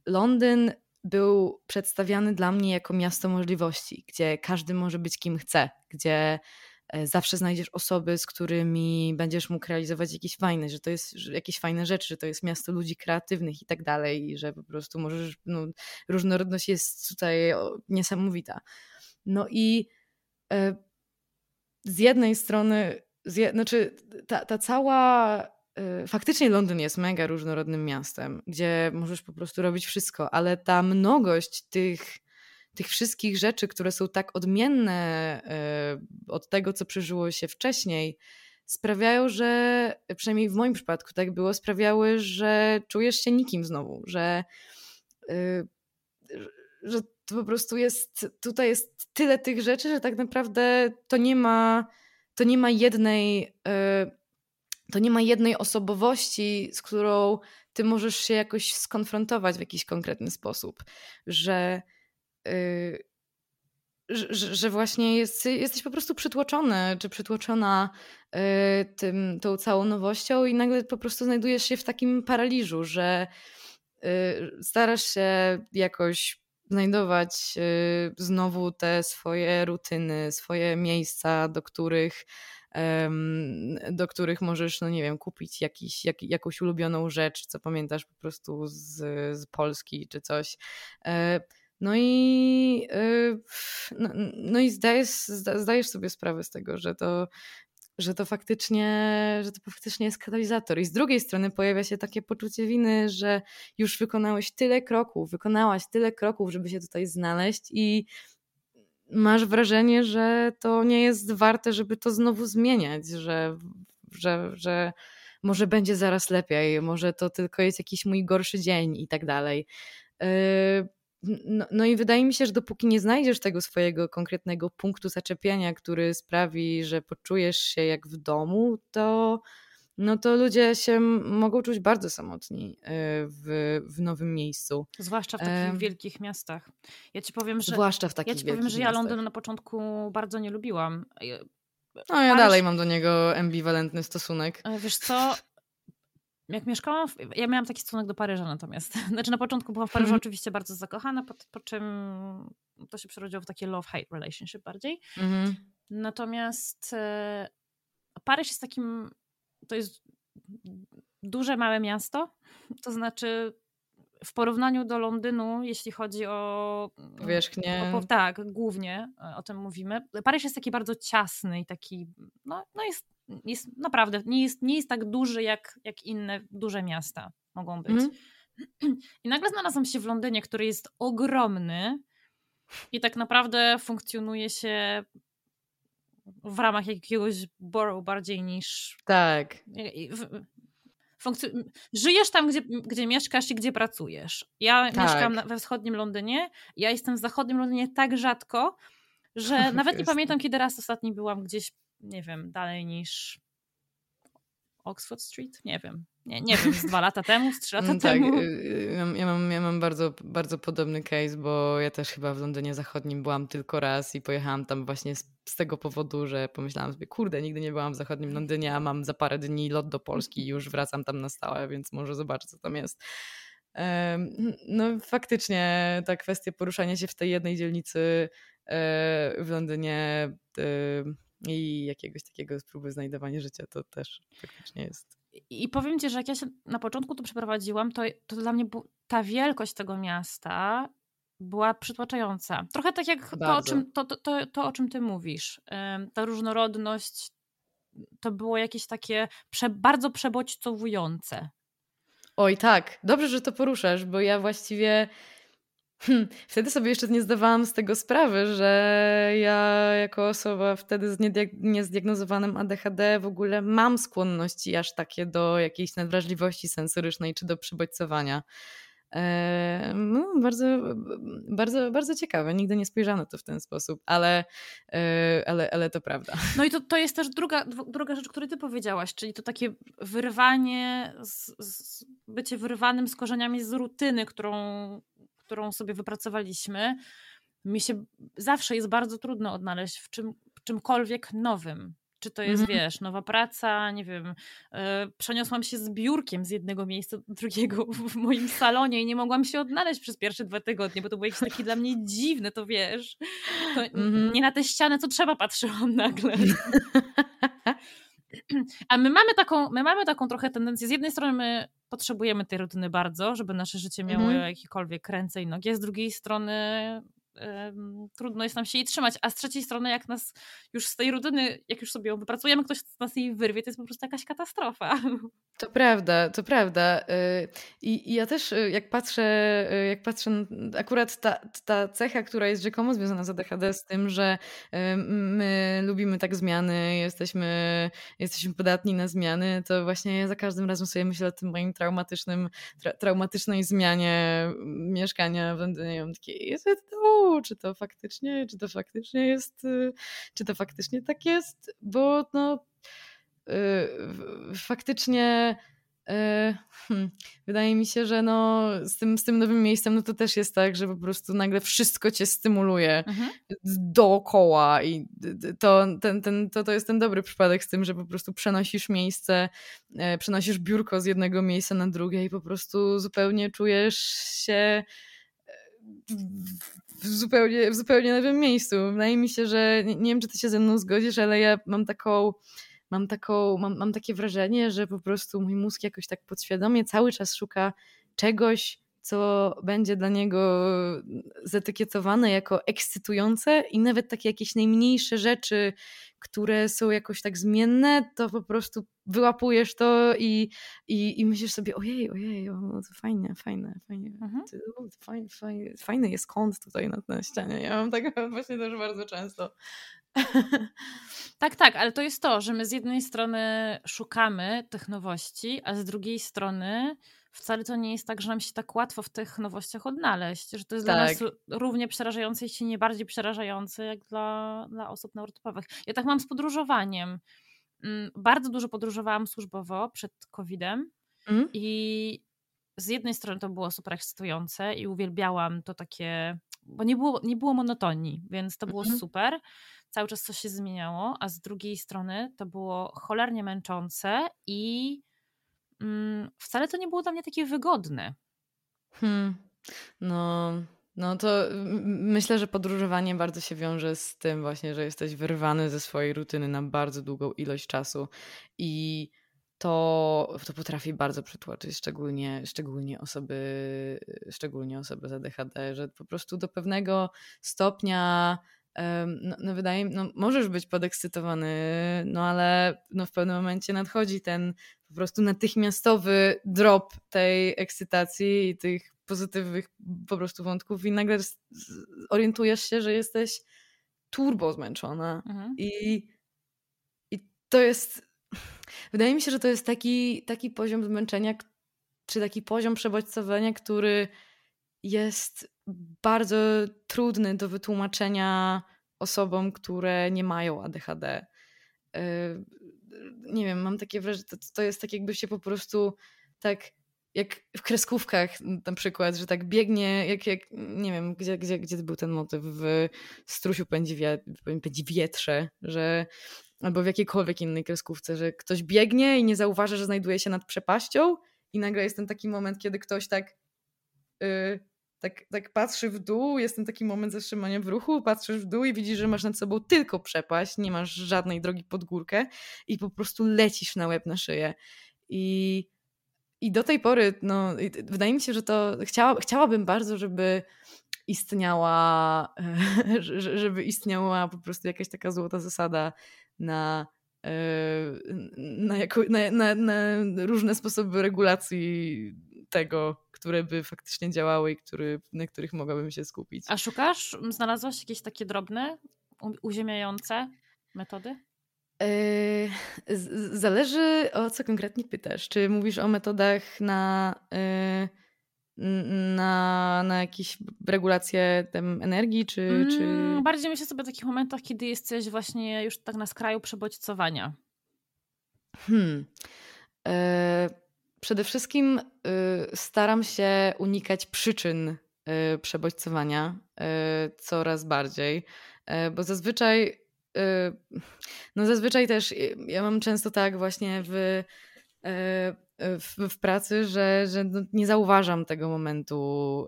Londyn był przedstawiany dla mnie jako miasto możliwości, gdzie każdy może być kim chce, gdzie e, zawsze znajdziesz osoby, z którymi będziesz mógł realizować jakieś fajne, że to jest jakieś fajne rzeczy, że to jest miasto ludzi kreatywnych i tak dalej, i że po prostu możesz, no, różnorodność jest tutaj niesamowita. No i e, z jednej strony, z je, znaczy ta, ta cała faktycznie Londyn jest mega różnorodnym miastem, gdzie możesz po prostu robić wszystko, ale ta mnogość tych tych wszystkich rzeczy, które są tak odmienne e, od tego, co przeżyło się wcześniej, sprawiają, że przynajmniej w moim przypadku tak było, sprawiały, że czujesz się nikim znowu, że, e, że to po prostu jest, tutaj jest tyle tych rzeczy, że tak naprawdę to nie ma, to nie ma jednej, to nie ma jednej osobowości, z którą ty możesz się jakoś skonfrontować w jakiś konkretny sposób, że Y, że, że, właśnie jest, jesteś po prostu przytłoczony, czy przytłoczona y, tym, tą całą nowością i nagle po prostu znajdujesz się w takim paraliżu, że y, starasz się jakoś znajdować znowu te swoje rutyny, swoje miejsca, do których do których możesz, no nie wiem, kupić jakiś, jak, jakąś ulubioną rzecz, co pamiętasz po prostu z, z Polski czy coś. E, no i, yy, no, no, i zdajesz, zdajesz sobie sprawę z tego, że to, że to faktycznie, że to faktycznie jest katalizator. I z drugiej strony pojawia się takie poczucie winy, że już wykonałeś tyle kroków, wykonałaś tyle kroków, żeby się tutaj znaleźć i masz wrażenie, że to nie jest warte, żeby to znowu zmieniać, że, że, że może będzie zaraz lepiej, może to tylko jest jakiś mój gorszy dzień i tak dalej. Yy, no, no, i wydaje mi się, że dopóki nie znajdziesz tego swojego konkretnego punktu zaczepienia, który sprawi, że poczujesz się jak w domu, to, no to ludzie się mogą czuć bardzo samotni e, w, w nowym miejscu. Zwłaszcza w takich e... wielkich miastach. Ja ci powiem, że. Zwłaszcza w takich Ja ci powiem, że ja Londyn na początku bardzo nie lubiłam. No ja dalej mam do niego ambiwalentny stosunek. E, wiesz co, jak mieszkałam, w, ja miałam taki stosunek do Paryża natomiast. *laughs* Znaczy na początku byłam w Paryżu mm. oczywiście bardzo zakochana, po, po, czym to się przerodziło w takie love-hate relationship bardziej. Mm. Natomiast e, Paryż jest takim, to jest duże, małe miasto, to znaczy w porównaniu do Londynu, jeśli chodzi o powierzchnię. O, tak, głównie o tym mówimy. Paryż jest taki bardzo ciasny i taki, no, no jest jest naprawdę, nie jest, nie jest tak duży jak, jak inne duże miasta mogą być. Mm. *clears throat* I nagle znalazłam się w Londynie, który jest ogromny i tak naprawdę funkcjonuje się w ramach jakiegoś borough bardziej niż. Tak. Funkcjon- żyjesz tam, gdzie, gdzie mieszkasz i gdzie pracujesz. Ja tak. mieszkam we wschodnim Londynie, ja jestem w zachodnim Londynie tak rzadko, że *laughs* nawet nie pamiętam, kiedy raz ostatni byłam gdzieś nie wiem, dalej niż Oxford Street? Nie wiem. Nie, nie wiem, z dwa lata temu, z trzy lata tak, temu. Ja mam, ja mam bardzo, bardzo podobny case, bo ja też chyba w Londynie Zachodnim byłam tylko raz i pojechałam tam właśnie z, z tego powodu, że pomyślałam sobie, kurde, nigdy nie byłam w Zachodnim Londynie, a mam za parę dni lot do Polski i już wracam tam na stałe, więc może zobaczę, co tam jest. No faktycznie ta kwestia poruszania się w tej jednej dzielnicy e, w Londynie i jakiegoś takiego próby znajdowania życia, to też faktycznie jest. I powiem Ci, że jak ja się na początku tu przeprowadziłam, to, to dla mnie ta wielkość tego miasta była przytłaczająca. Trochę tak jak to o, czym, to, to, to, to, o czym Ty mówisz. Ta różnorodność to było jakieś takie prze, bardzo przebodźcowujące. Oj tak, dobrze, że to poruszasz, bo ja właściwie Hmm, wtedy sobie jeszcze nie zdawałam z tego sprawy, że ja jako osoba wtedy z niezdiagnozowanym ADHD w ogóle mam skłonności aż takie do jakiejś nadwrażliwości sensorycznej czy do przybodźcowania. No, bardzo, bardzo, bardzo ciekawe. Nigdy nie spojrzano to w ten sposób, ale, e, ale, ale to prawda. No i to, to jest też druga, druga rzecz, której ty powiedziałaś, czyli to takie wyrwanie, z, z, bycie wyrwanym z korzeniami z rutyny, którą którą sobie wypracowaliśmy, mi się zawsze jest bardzo trudno odnaleźć w czym, czymkolwiek nowym. Czy to jest, mhm. wiesz, nowa praca, nie wiem, yy, przeniosłam się z biurkiem z jednego miejsca do drugiego w moim salonie i nie mogłam się odnaleźć przez pierwsze dwa tygodnie, bo to było jakieś takie dla mnie dziwne, to wiesz, to mhm. nie na tę ścianę, co trzeba patrzyłam nagle. *laughs* A my mamy taką, my mamy taką trochę tendencję, z jednej strony my potrzebujemy tej rutyny bardzo, żeby nasze życie miało mhm. jakikolwiek ręce i nogi, z drugiej strony trudno jest nam się jej trzymać, a z trzeciej strony jak nas już z tej rutyny, jak już sobie ją wypracujemy, ktoś z nas jej wyrwie, to jest po prostu jakaś katastrofa. To prawda, to prawda. Y, I, ja też y, jak patrzę, y, jak patrzę, akurat ta, ta cecha, która jest rzekomo związana z ADHD, z tym, że my lubimy tak zmiany, jesteśmy, jesteśmy podatni na zmiany, to właśnie ja za każdym razem sobie myślę o tym moim traumatycznym, tra traumatycznej zmianie mieszkania w Londynie. Mam takie, jest to, czy to faktycznie, czy to faktycznie jest, czy to faktycznie tak jest, bo no Y, faktycznie y, hmm, wydaje mi się, że no, z, tym, z tym nowym miejscem no to też jest tak, że po prostu nagle wszystko cię stymuluje mhm. dookoła i to, ten, ten, to, to jest ten dobry przypadek z tym, że po prostu przenosisz miejsce, e, przenosisz biurko z jednego miejsca na drugie i po prostu zupełnie czujesz się w zupełnie, w zupełnie nowym miejscu. Wydaje mi się, że nie, nie wiem, czy ty się ze mną zgodzisz, ale ja mam taką mam, taką, mam, mam takie wrażenie, że po prostu mój mózg jakoś tak podświadomie cały czas szuka czegoś, co będzie dla niego zetykietowane jako ekscytujące i nawet takie jakieś najmniejsze rzeczy, które są jakoś tak zmienne, to po prostu wyłapujesz to i, i, i myślisz sobie, ojej, ojej, o, to fajne, fajne, fajne, mhm. fajny, fajny, fajny jest kąt tutaj na, na ścianie. Ja mam tak *laughs* właśnie też bardzo często. Tak, tak, ale to jest to, że my z jednej strony szukamy tych nowości, a z drugiej strony wcale to nie jest tak, że nam się tak łatwo w tych nowościach odnaleźć, że to jest tak. dla nas równie przerażające, jeśli nie bardziej przerażające, jak dla, dla osób neurotypowych. Ja tak mam z podróżowaniem. Mm, bardzo dużo podróżowałam służbowo przed COVID-em mm. i z jednej strony to było super ekscytujące i uwielbiałam to takie, bo nie było, nie było monotonii, więc to było mm. super cały czas coś się zmieniało, a z drugiej strony to było cholernie męczące i wcale to nie było dla mnie takie wygodne. Hmm. No, no to myślę, że podróżowanie bardzo się wiąże z tym właśnie, że jesteś wyrwany ze swojej rutyny na bardzo długą ilość czasu i to, to potrafi bardzo przytłoczyć, szczególnie, szczególnie, osoby, szczególnie osoby z ADHD, że po prostu do pewnego stopnia no, no wydaje mi no możesz być podekscytowany, no ale no w pewnym momencie nadchodzi ten po prostu natychmiastowy drop tej ekscytacji i tych pozytywnych po prostu wątków i nagle orientujesz się, że jesteś turbo zmęczona mhm. i, i to jest wydaje mi się, że to jest taki, taki poziom zmęczenia czy taki poziom przebodźcowania, który jest bardzo trudny do wytłumaczenia osobom, które nie mają ADHD. Yy, nie wiem, mam takie wrażenie, to, to jest tak jakby się po prostu tak jak w kreskówkach na przykład, że tak biegnie, jak, jak nie wiem, gdzie, gdzie, gdzie był ten motyw, w Strusiu pędzi, wie, pędzi wietrze, że albo w jakiejkolwiek innej kreskówce, że ktoś biegnie i nie zauważa, że znajduje się nad przepaścią i nagle jest ten taki moment, kiedy ktoś tak yy, tak, tak patrzy w dół, jest ten taki moment zatrzymania w ruchu, patrzysz w dół i widzisz, że masz nad sobą tylko przepaść, nie masz żadnej drogi pod górkę i po prostu lecisz na łeb na szyję. I, i do tej pory, no, wydaje mi się, że to chciała, chciałabym bardzo, żeby istniała, *laughs* żeby istniała po prostu jakaś taka złota zasada na e, na, jako, na, na, na różne sposoby regulacji tego, które by faktycznie działały i który, na których mogłabym się skupić. A szukasz, znalazłaś jakieś takie drobne, uziemiające metody? Yy, zależy o co konkretnie pytasz. Czy mówisz o metodach na, yy, na, na jakieś regulację tem energii, czy, mm, czy... Bardziej myślę sobie o takich momentach, kiedy jesteś właśnie już tak na skraju przebodźcowania. Hmm. Yy, Przede wszystkim y, staram się unikać przyczyn y, przebodźcowania y, coraz bardziej, bo zazwyczaj no zazwyczaj też ja mam często tak właśnie w w, w, pracy, że, że no nie zauważam tego momentu,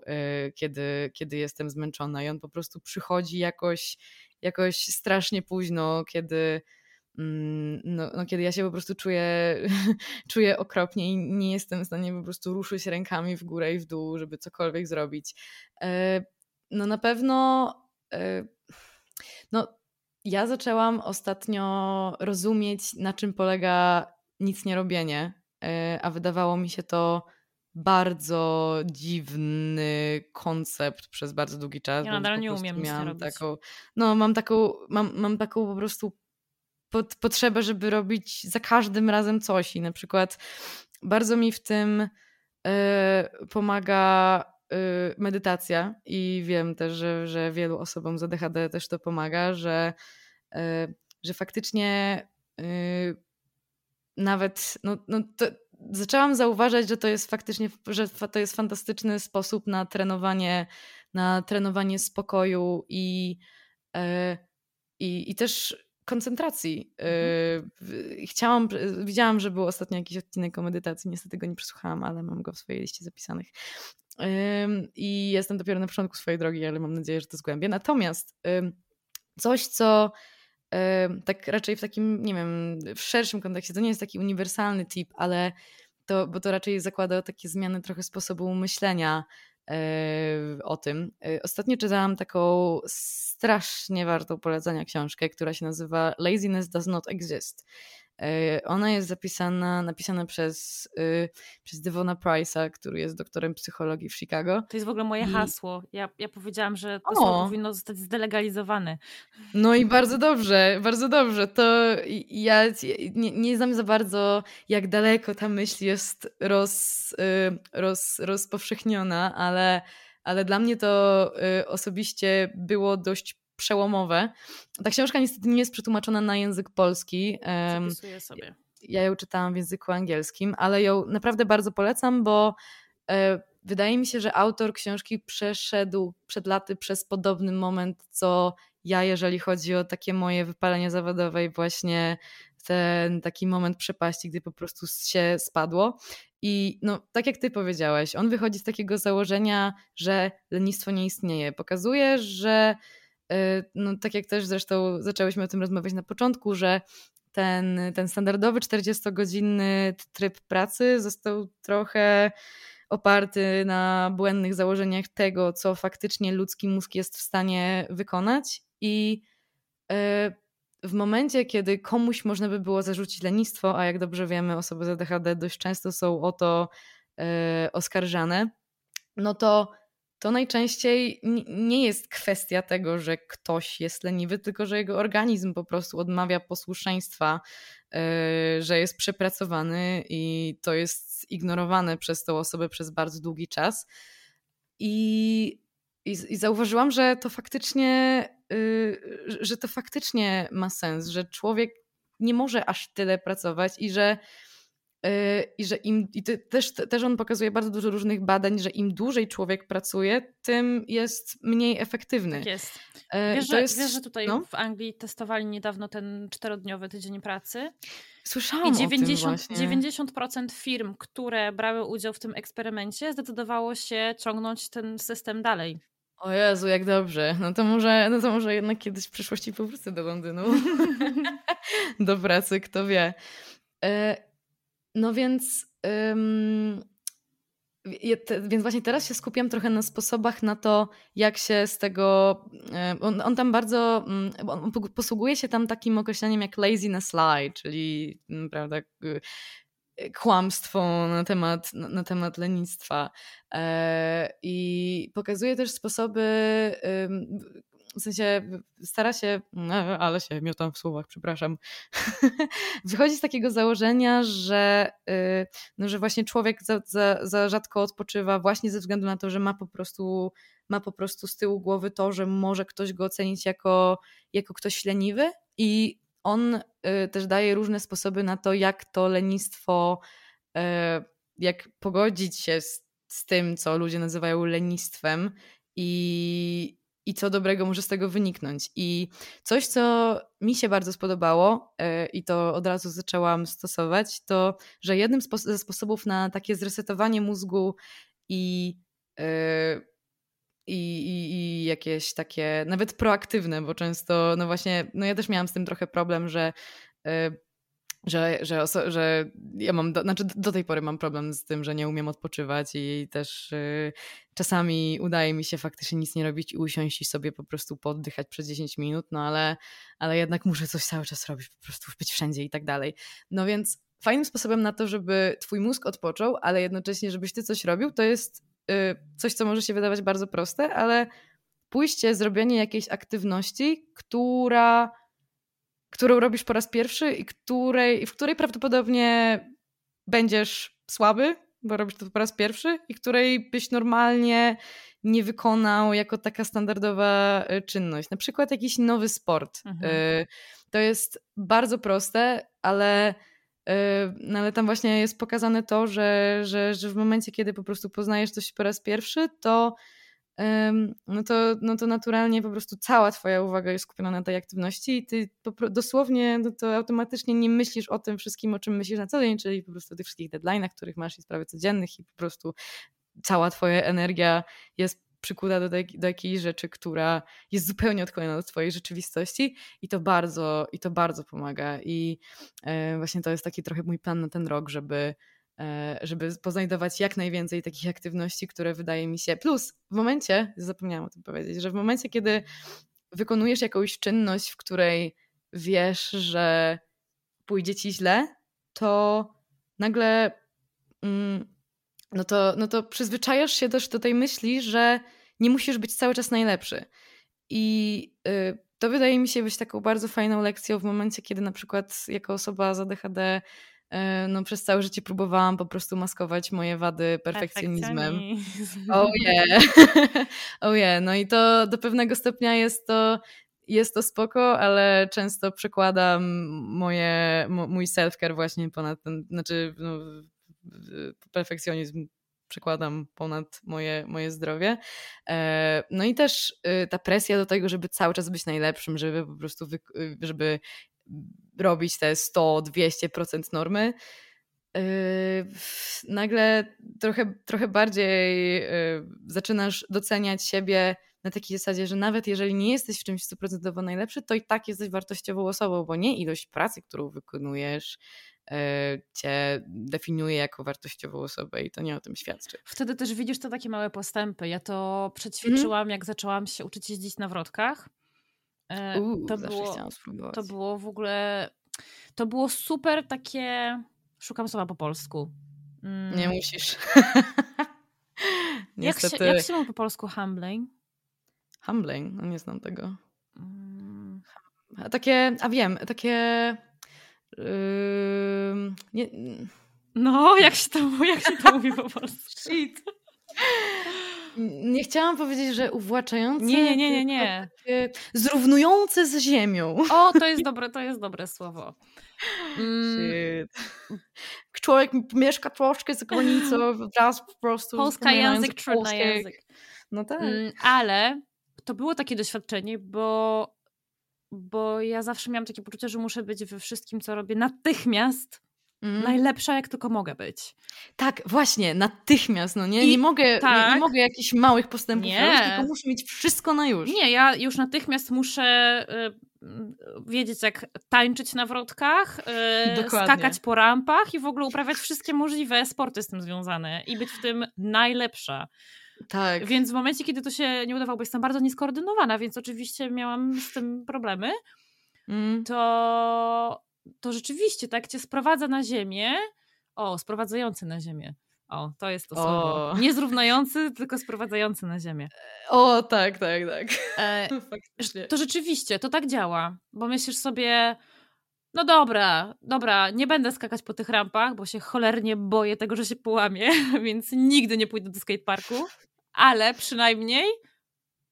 kiedy, kiedy jestem zmęczona i on po prostu przychodzi jakoś, jakoś strasznie późno, kiedy, no, no, kiedy ja się po prostu czuję, *laughs* czuję okropnie i nie jestem w stanie po prostu ruszyć rękami w górę i w dół, żeby cokolwiek zrobić. No na pewno no, ja zaczęłam ostatnio rozumieć, na czym polega nic nie robienie, e, a wydawało mi się to bardzo dziwny koncept przez bardzo długi czas. Ja nadal nie umiem miałam nic taką, No, mam taką, mam, mam taką po prostu pod, potrzebę, żeby robić za każdym razem coś. I na przykład bardzo mi w tym y, pomaga y, medytacja. I wiem też, że, że wielu osobom z ADHD też to pomaga, że Y, że faktycznie nawet no, no zaczęłam zauważać, że to jest faktycznie, że to jest fantastyczny sposób na trenowanie, na trenowanie spokoju i, i, i też koncentracji. Mhm. Chciałam, widziałam, że był ostatnio jakiś odcinek o medytacji, niestety go nie przesłuchałam, ale mam go w swojej liście zapisanych. I jestem dopiero na początku swojej drogi, ale mam nadzieję, że to zgłębię. Natomiast coś, co tak raczej w takim, nie wiem, w szerszym kontekście, to nie jest taki uniwersalny tip, ale to, bo to raczej zakłada takie zmiany trochę sposobu myślenia o tym. E, ostatnio czytałam taką strasznie wartą polecenia książkę, która się nazywa Laziness Does Not Exist. E, ona jest zapisana, napisana przez, y, przez Devona Price'a, który jest doktorem psychologii w Chicago. To jest w ogóle moje I... hasło. Ja, ja powiedziałam, że to słowo powinno zostać zdelegalizowane. No i bardzo dobrze, bardzo dobrze. To ja nie, nie znam za bardzo, jak daleko ta myśl jest roz, y, roz, rozpowszechniona, ale, ale dla mnie to y, osobiście było dość przełomowe. Ta książka niestety nie jest przetłumaczona na język polski. Zapisuję sobie. Ja ją czytałam w języku angielskim, ale ją naprawdę bardzo polecam, bo e, wydaje mi się, że autor książki przeszedł przed laty przez podobny moment, co ja, jeżeli chodzi o takie moje wypalenie zawodowe i właśnie ten taki moment przepaści, gdy po prostu się spadło. I no, tak jak ty powiedziałaś, on wychodzi z takiego założenia, że lenistwo nie istnieje. Pokazuje, że Y, no, tak jak też zresztą zaczęłyśmy o tym rozmawiać na początku, że ten, ten standardowy 40-godzinny tryb pracy został trochę oparty na błędnych założeniach tego, co faktycznie ludzki mózg jest w stanie wykonać. I y, w momencie, kiedy komuś można by było zarzucić lenistwo, a jak dobrze wiemy, osoby z ADHD dość często są o to y, oskarżane, no to to najczęściej nie jest kwestia tego, że ktoś jest leniwy, tylko że jego organizm po prostu odmawia posłuszeństwa, yy, że jest przepracowany i to jest ignorowane przez tą osobę przez bardzo długi czas. I, i, i zauważyłam, że to faktycznie, yy, że to faktycznie ma sens, że człowiek nie może aż tyle pracować i że Y, I że im, i też, też on pokazuje bardzo dużo różnych badań, że im dłużej człowiek pracuje, tym jest mniej efektywny. Tak jest. Y, wiesz, że, jest, wiesz że tutaj no? w Anglii testowali niedawno ten czterodniowy tydzień pracy. Słyszałam I 90, 90% firm, które brały udział w tym eksperymencie, zdecydowało się ciągnąć ten system dalej. O Jezu, jak dobrze. No to może, no to może jednak kiedyś w przyszłości powrócę do Londynu. *laughs* do pracy, kto wie. Y, no więc. Ym, więc właśnie teraz się skupiam trochę na sposobach na to, jak się z tego. On, on tam bardzo. Mm, on posługuje się tam takim określeniem jak laziness lie, czyli mm, prawda, kłamstwo na temat, na, temat lenistwa. E, I pokazuje też sposoby w sensie stara się, no, ale się miotam w słowach, przepraszam, *laughs* wychodzi z takiego założenia, że, y, no, że właśnie człowiek za, za, za rzadko odpoczywa właśnie ze względu na to, że ma po prostu ma po prostu z tyłu głowy to, że może ktoś go ocenić jako, jako ktoś leniwy i on y, też daje różne sposoby na to, jak to lenistwo, y, jak pogodzić się z, z tym, co ludzie nazywają lenistwem i i co dobrego może z tego wyniknąć. I coś, co mi się bardzo spodobało yy, i to od razu zaczęłam stosować, to, że jednym ze sposobów na takie zresetowanie mózgu i yy, i, i, i, jakieś takie nawet proaktywne, bo często, no właśnie, no ja też miałam z tym trochę problem, że yy, że, że, że ja mam, do, znaczy do tej pory mam problem z tym, że nie umiem odpoczywać i też y, czasami udaje mi się faktycznie nic nie robić i usiąść i sobie po prostu poddychać przez 10 minut, no ale, ale jednak muszę coś cały czas robić, po prostu być wszędzie i tak dalej. No więc fajnym sposobem na to, żeby twój mózg odpoczął, ale jednocześnie żebyś ty coś robił, to jest coś, co może się wydawać bardzo proste, ale pójście, zrobienie jakiejś aktywności, która którą robisz po raz pierwszy i której, w której prawdopodobnie będziesz słaby, bo robisz to po raz pierwszy i której byś normalnie nie wykonał jako taka standardowa e, czynność. Na przykład jakiś nowy sport. Mhm. E, to jest bardzo proste, ale, no ale tam właśnie jest pokazane to, że, że, że w momencie, kiedy po prostu poznajesz coś po raz pierwszy, to no to, no to naturalnie po prostu cała twoja uwaga jest skupiona na tej aktywności i ty dosłownie no to automatycznie nie myślisz o tym wszystkim, o czym myślisz na co dzień, czyli po prostu o tych wszystkich deadline'ach, których masz i sprawy codziennych i po prostu cała twoja energia jest przykuta do, do jakiejś rzeczy, która jest zupełnie odklejona od twojej rzeczywistości i to bardzo, i to bardzo pomaga i e, właśnie to jest taki trochę mój plan na ten rok, żeby E, żeby poznajdować jak najwięcej takich aktywności, które wydaje mi się. Plus, w momencie, zapomniałam o tym powiedzieć, że w momencie, kiedy wykonujesz jakąś czynność, w której wiesz, że pójdzie ci źle, to nagle. Mm, no to, no to przyzwyczajasz się też do tej myśli, że nie musisz być cały czas najlepszy. I y, to wydaje mi się być taką bardzo fajną lekcją w momencie, kiedy na przykład jako osoba z ADHD E, no przez całe życie próbowałam po prostu maskować moje wady perfekcjonizmem. Perfekcjonizm. Oh yeah. *laughs* oh yeah. No i to do pewnego stopnia jest to jest to spoko, ale często przekładam moje, mój self-care właśnie ponad ten, znaczy no, perfekcjonizm przekładam ponad moje, moje zdrowie. E, no i też y, ta presja do tego, żeby cały czas być najlepszym, żeby po prostu, y, żeby robić te 100-200% normy, nagle trochę, trochę bardziej zaczynasz doceniać siebie na takiej zasadzie, że nawet jeżeli nie jesteś w czymś 100% najlepszy, to i tak jesteś wartościową osobą, bo nie ilość pracy, którą wykonujesz, cię definiuje jako wartościową osobę i to nie o tym świadczy. Wtedy też widzisz te takie małe postępy. Ja to przećwiczyłam, mm. jak zaczęłam się uczyć jeździć na wrotkach. E, Uu, to, było, to było w ogóle. To było super takie. Szukam słowa po polsku. Mm. Nie musisz. *laughs* jak, się, jak się mówi po polsku humbling? Humbling? No nie znam tego. Mm. Takie, a wiem, takie. Yy, nie, no, jak się, to, jak się to *laughs* mówi po polsku? Shit. Nie chciałam powiedzieć, że uwłaczające. Nie, nie, nie, nie. nie. Zrównujące z ziemią. O, to jest dobre, to jest dobre słowo. Mm. Człowiek mieszka troszkę za granicą, wraz po prostu. Polska język, trudny język. No tak. Mm, ale to było takie doświadczenie, bo, bo ja zawsze miałam takie poczucie, że muszę być we wszystkim, co robię natychmiast Mm. Najlepsza, jak tylko mogę być. Tak, właśnie, natychmiast, no nie? I, nie, mogę, tak. nie, nie, tak. mogę jakichś małych postępów nie. robić, tylko muszę mieć wszystko na już. Nie, ja już natychmiast muszę y, wiedzieć, jak tańczyć na wrotkach, y, skakać po rampach i w ogóle uprawiać wszystkie możliwe sporty z tym związane i być w tym najlepsza. Tak. Więc w momencie, kiedy to się nie udawało, bo jestem bardzo nieskoordynowana, więc oczywiście miałam z tym problemy, mm. to to rzeczywiście tak cię sprowadza na ziemię. O, sprowadzający na ziemię. O, to jest to słowo. Nie zrównający, tylko sprowadzający na ziemię. O, tak, tak, tak. E, *laughs* to rzeczywiście, to tak działa, bo myślisz sobie, no dobra, dobra, nie będę skakać po tych rampach, bo się cholernie boję tego, że się połamię, *laughs* więc nigdy nie pójdę do skateparku, ale przynajmniej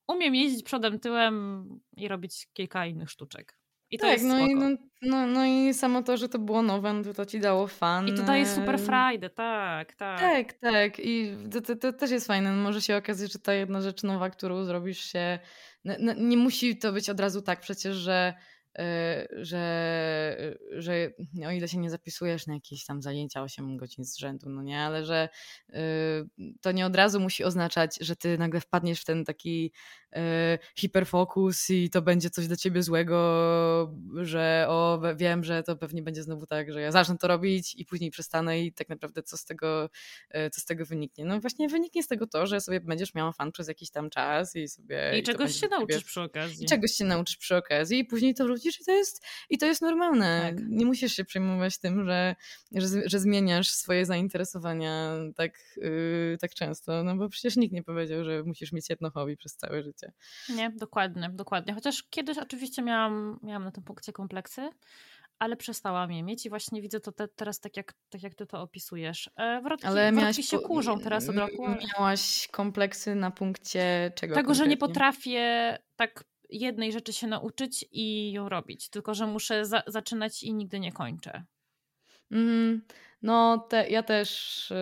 umiem jeździć przodem, tyłem i robić kilka innych sztuczek. I to tak, jest no i, no, no, no, i samo to, że to było nowe, no to, to ci dało fan. I to daje super frajdę, tak, tak. Tak, tak. I to, to, to, też jest fajne. Może się okazać, że ta jedna rzecz nowa, którą zrobisz się no, no, nie musi to być od razu tak przecież, że że, że o ile się nie zapisujesz na jakieś tam zajęcia 8 godzin z rzędu, no nie, ale że y, to nie od razu musi oznaczać, że ty nagle wpadniesz w ten taki y, hiperfokus i to będzie coś dla ciebie złego, że o, wiem, że to pewnie będzie znowu tak, że ja zacznę to robić i później przestanę i tak naprawdę co z tego, co z tego wyniknie? No właśnie wyniknie z tego to, że sobie będziesz miała fan przez jakiś tam czas i sobie... I, i czegoś się nauczysz przy okazji. I czegoś się nauczysz przy okazji i później to wróci widzisz, i to jest, i to jest normalne. Tak. Nie musisz się przejmować tym, że, że, że zmieniasz swoje zainteresowania tak, yy, tak często, no bo przecież nikt nie powiedział, że musisz mieć jedno hobby przez całe życie. Nie, dokładnie, dokładnie. Chociaż kiedyś oczywiście miałam, miałam na tym punkcie kompleksy, ale przestałam je mieć i właśnie widzę to te, teraz tak jak, tak jak ty to opisujesz. E, wrotki, ale wrotki się kurzą teraz od roku. Miałaś kompleksy na punkcie czego Tego, konkretnie? że nie potrafię tak jednej rzeczy się nauczyć i ją robić, tylko że muszę za zaczynać i nigdy nie kończę. Mm, no, te, ja też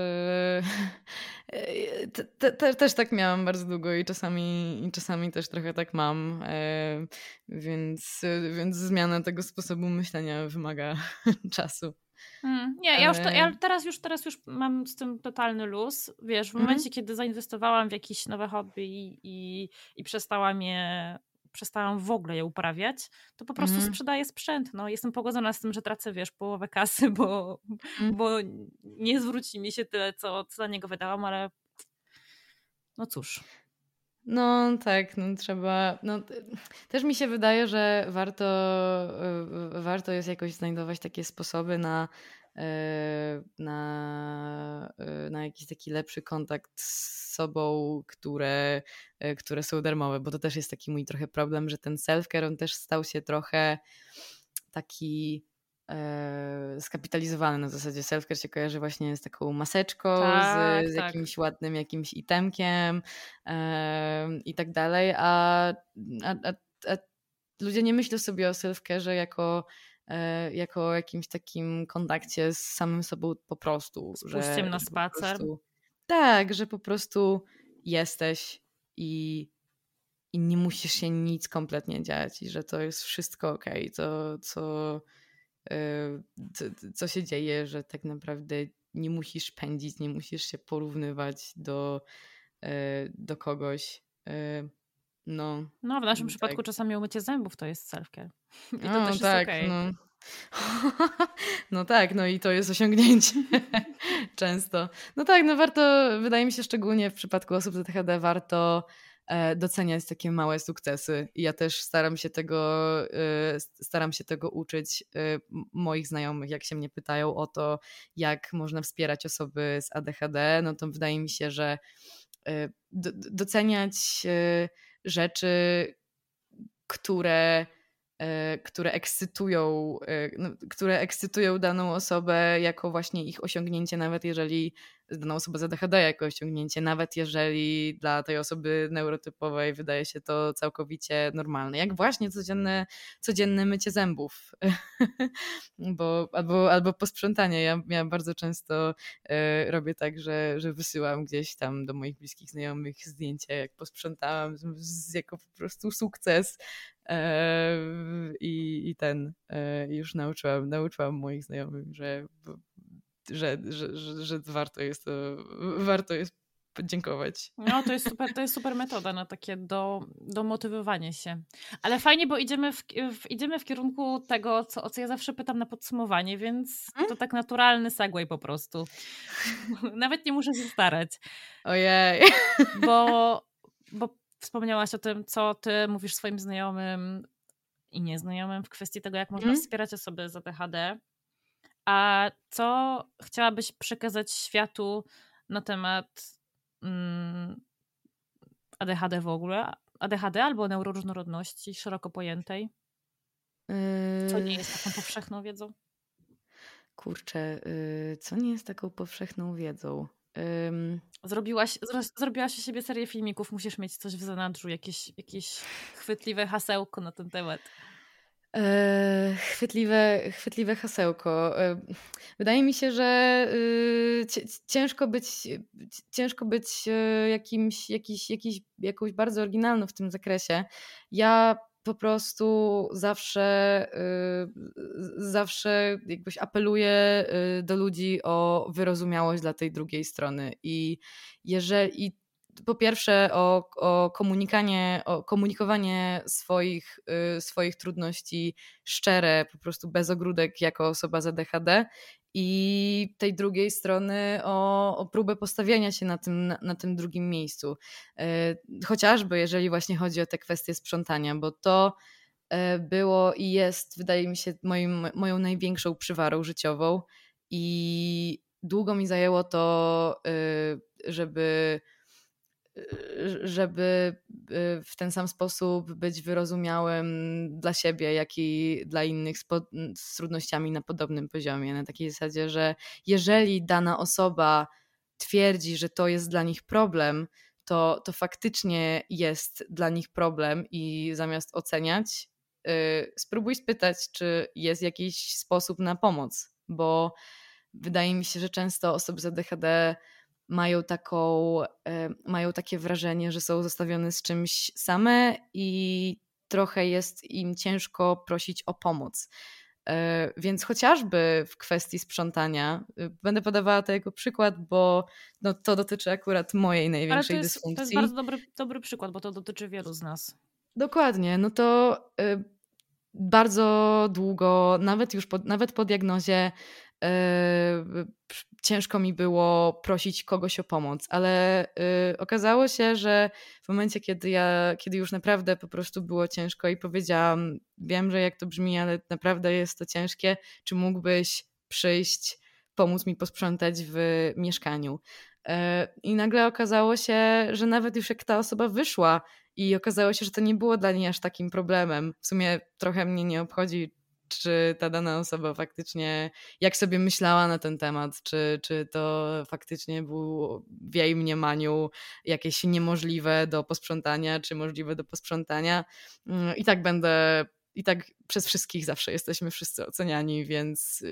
yy, *laughs* te, te, też tak miałam bardzo długo i czasami, i czasami też trochę tak mam, yy, więc, więc zmiana tego sposobu myślenia wymaga *laughs* czasu. Mm, nie, ja, już to, ja teraz, już, teraz już mam z tym totalny luz. Wiesz, w mhm. momencie, mm -hmm. kiedy zainwestowałam w jakieś nowe hobby i, i, i przestałam je przestałam w ogóle je uprawiać, to po prostu mm. sprzedaję sprzęt. No, jestem pogodzona z tym, że tracę, wiesz, połowę kasy, bo, mm. bo nie zwróci mi się tyle, co, co za niego wydałam, ale no cóż. No tak, no trzeba. No, też mi się wydaje, że warto, warto jest jakoś znajdować takie sposoby na E, na, e, na jakiś taki lepszy kontakt z sobą, które, e, które są darmowe, bo to też jest taki mój trochę problem, że ten self-care on też stał się trochę taki skapitalizowany na zasadzie self-care się kojarzy właśnie z taką maseczką, tak, z, z tak. jakimś ładnym jakimś itemkiem i tak dalej, a, a, a, a ludzie nie myślą sobie o self-care jako E, jako jakimś takim kontakcie z samym sobą po prostu. Z że, na spacer. Prostu, tak, że po prostu jesteś i, i nie musisz się nic kompletnie dziać i że to jest wszystko ok, to co, e, co, się dzieje, że tak naprawdę nie musisz pędzić, nie musisz się porównywać do, e, do kogoś. No, no w naszym tak. przypadku czasami umycie zębów to jest self-care. *laughs* I to no, też tak, jest okay. no. no tak, no i to jest osiągnięcie *laughs* często. No tak, no warto, wydaje mi się szczególnie w przypadku osób z ADHD warto e, doceniać takie małe sukcesy. I ja też staram się tego, e, staram się tego uczyć e, moich znajomych, jak się mnie pytają o to, jak można wspierać osoby z ADHD, no to wydaje mi się, że doceniać rzeczy, które E, które ekscytują, e, no, które ekscytują daną osobę jako właśnie ich osiągnięcie, nawet jeżeli daną osobę z ADHD jako osiągnięcie, nawet jeżeli dla tej osoby neurotypowej wydaje się to całkowicie normalne. Jak właśnie codzienne, codzienne mycie zębów *laughs* Bo, albo, albo posprzątanie. Ja, ja bardzo często e, robię tak, że, że wysyłam gdzieś tam do moich bliskich znajomych zdjęcie, jak posprzątałam, z, jako po prostu sukces e, i, i ten e, już nauczyłam, nauczyłam moich znajomych, że że, że, że, że warto jest to, warto jest podziękować. No, to jest super, to jest super metoda na takie do, domotywowanie się. Ale fajnie, bo idziemy w, w, idziemy w kierunku tego, co, o co ja zawsze pytam na podsumowanie, więc hmm? to tak naturalny segway po prostu. *laughs* Nawet nie muszę się starać. Ojej. Bo, *laughs* bo wspomniałaś o tym, co ty mówisz swoim znajomym i nieznajomym w kwestii tego, jak można hmm? wspierać osoby z ADHD. A co chciałabyś przekazać światu na temat mm, ADHD w ogóle? ADHD albo neuroróżnorodności szeroko pojętej? Co nie jest taką powszechną wiedzą? Kurczę, yy, co nie jest taką powszechną wiedzą? Zrobiłaś, zrobiłaś się siebie serię filmików, musisz mieć coś w zanadrzu, jakieś, jakieś chwytliwe hasełko na ten temat. E, chwytliwe, chwytliwe hasełko. E, wydaje mi się, że y, ciężko być, ciężko być e, jakimś, jakiś, jakiś, jakąś bardzo oryginalną w tym zakresie. Ja po prostu zawsze, y, zawsze jakbyś apeluję y, do ludzi o wyrozumiałość dla tej drugiej strony. I jeżeli po pierwsze o, o, komunikanie, o komunikowanie swoich, y, swoich trudności szczere, po prostu bez ogródek jako osoba z ADHD i tej drugiej strony o, o próbę postawienia się na tym, na, na, tym drugim miejscu. Y, chociażby jeżeli właśnie chodzi o te kwestie sprzątania, bo to y, było i jest, wydaje mi się, moim, moją największą przywarą życiową i długo mi zajęło to, żeby żeby y, w ten sam sposób być wyrozumiałym dla siebie, jak i dla innych z, z, trudnościami na podobnym poziomie. Na takiej zasadzie, że jeżeli dana osoba twierdzi, że to jest dla nich problem, to, to faktycznie jest dla nich problem i zamiast oceniać, yy, spróbuj spytać, czy jest jakiś sposób na pomoc, bo wydaje mi się, że często osoby z ADHD mają, taką, e, mają takie wrażenie, że są zostawione z czymś same i trochę jest im ciężko prosić o pomoc. E, więc chociażby w kwestii sprzątania, e, będę podawała to jako przykład, bo no, to dotyczy akurat mojej największej Ale to jest, dysfunkcji. To jest bardzo dobry, dobry przykład, bo to dotyczy wielu z nas. Dokładnie, no to bardzo długo, nawet już po, nawet po diagnozie, ciężko mi było prosić kogoś o pomoc, ale y, okazało się, że w momencie, kiedy ja, kiedy już naprawdę po prostu było ciężko i powiedziałam, wiem, że jak to brzmi, ale naprawdę jest to ciężkie, czy mógłbyś przyjść, pomóc mi posprzątać w mieszkaniu. Y, I nagle okazało się, że nawet już jak ta osoba wyszła i okazało się, że to nie było dla niej aż takim problemem. W sumie trochę mnie nie obchodzi, czy ta dana osoba faktycznie, jak sobie myślała na ten temat, czy, czy to faktycznie było w jej mniemaniu jakieś niemożliwe do posprzątania, czy możliwe do posprzątania. Mm, I tak będę, i tak przez wszystkich zawsze jesteśmy wszyscy oceniani, więc,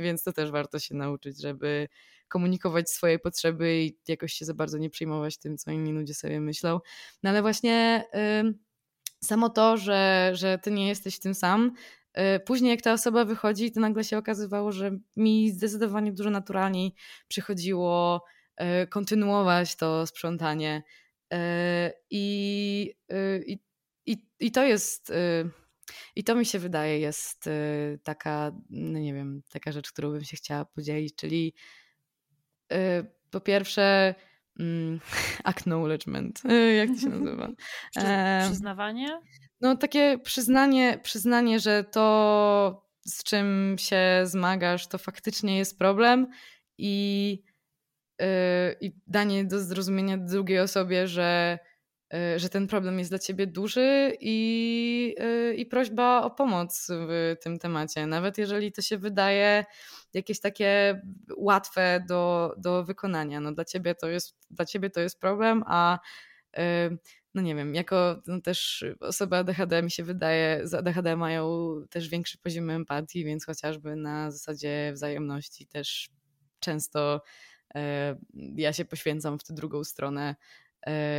więc to też warto się nauczyć, żeby komunikować swoje potrzeby i jakoś się za bardzo nie przejmować tym, co inni ludzie sobie myślą. No ale właśnie. Samo to, że, że ty nie jesteś tym sam, później, jak ta osoba wychodzi, to nagle się okazywało, że mi zdecydowanie dużo naturalniej przychodziło e, kontynuować to sprzątanie. E, I, i, i, i to jest. I to mi się wydaje jest taka, no nie wiem, taka rzecz, którą bym się chciała podzielić, czyli po pierwsze mm, *laughs* acknowledgement, jak to się nazywa? *laughs* Przyznawanie? No takie przyznanie, przyznanie, że to z czym się zmagasz, to faktycznie jest problem i, yy, i danie do zrozumienia drugiej osobie, że, że ten problem jest dla ciebie duży i, yy, i prośba o pomoc w tym temacie. Nawet jeżeli to się wydaje jakieś takie łatwe do, do wykonania. No dla ciebie to jest, dla ciebie to jest problem, a y, no nie wiem, jako no też osoba ADHD mi się wydaje, z ADHD mają też większy poziom empatii, więc chociażby na zasadzie wzajemności też często ja się poświęcam w tę drugą stronę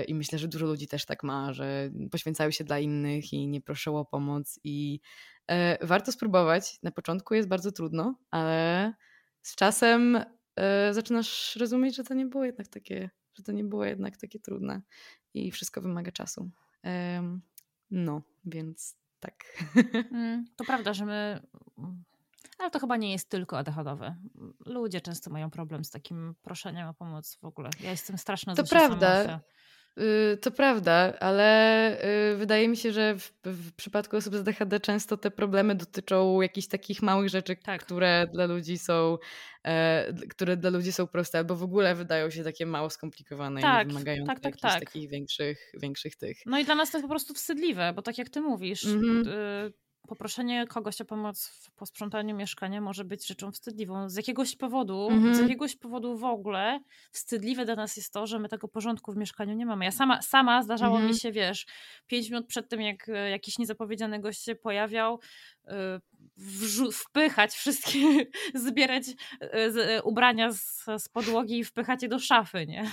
i myślę, że dużo ludzi też tak ma, że poświęcają się dla innych i nie proszą o pomoc i e, warto spróbować. Na początku jest bardzo trudno, ale z czasem zaczynasz rozumieć, że to nie było jednak takie, że to nie było jednak takie trudne i wszystko wymaga czasu. No, więc tak. *laughs* Mm, to prawda, że my. Ale to chyba nie jest tylko ADHD. Ludzie często mają problem z takim proszeniem o pomoc w ogóle. Ja jestem straszna To prawda. Y, to prawda, ale y, wydaje mi się, że w, w, przypadku osób z ADHD często te problemy dotyczą jakichś takich małych rzeczy, tak. które dla ludzi są e, które dla ludzi są proste, albo w ogóle wydają się takie mało skomplikowane tak, i nie wymagają tak, tak, tak. takich większych, większych tych. No i dla nas to jest po prostu wstydliwe, bo tak jak ty mówisz, mm -hmm. Poproszenie kogoś o pomoc w posprzątaniu mieszkania może być rzeczą wstydliwą. Z jakiegoś powodu, Mhm. z jakiegoś powodu w ogóle wstydliwe dla nas jest to, że my tego porządku w mieszkaniu nie mamy. Ja sama, sama zdarzało Mhm. mi się, wiesz, pięć minut przed tym, jak e, jakiś niezapowiedziany gość się pojawiał, e, wrzu- wpychać wszystkie, *laughs* zbierać e, z, ubrania z, z podłogi i wpychać je do szafy, nie?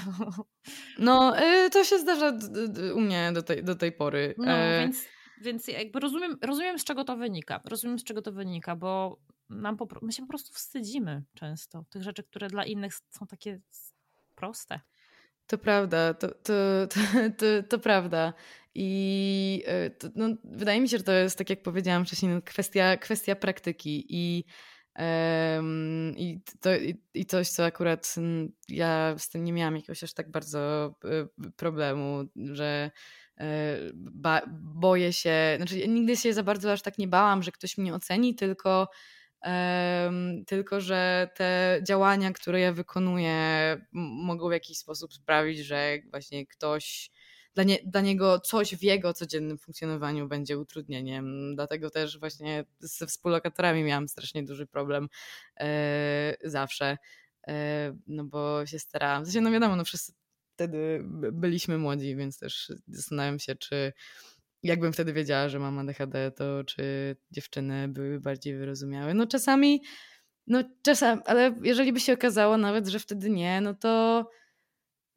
No, to się zdarza u mnie do tej, do tej pory. No, więc, więc jakby rozumiem, rozumiem, z czego to wynika. Rozumiem, z czego to wynika, bo nam po, my się po prostu wstydzimy często tych rzeczy, które dla innych są takie proste. To prawda, to, to, to, to, prawda. I to, no, wydaje mi się, że to jest, tak jak powiedziałam wcześniej, no, kwestia, kwestia praktyki i, em, i, to, i, i coś, co akurat ja z tym nie miałam jakiegoś aż tak bardzo y, problemu, że e, ba, boję się, znaczy nigdy się za bardzo aż tak nie bałam, że ktoś mnie oceni, tylko tylko, że te działania, które ja wykonuję, mogą w jakiś sposób sprawić, że właśnie ktoś, dla, nie, dla niego coś w jego codziennym funkcjonowaniu będzie utrudnieniem. Dlatego też właśnie ze współlokatorami miałam strasznie duży problem e, zawsze. E, no bo się starałam. W sensie, no wiadomo, no wszyscy wtedy by- byliśmy młodzi, więc też zastanawiam się, czy jakbym wtedy wiedziała, że mam ADHD, to czy dziewczyny były bardziej wyrozumiałe. No czasami, no czasami, ale jeżeli by się okazało nawet, że wtedy nie, no to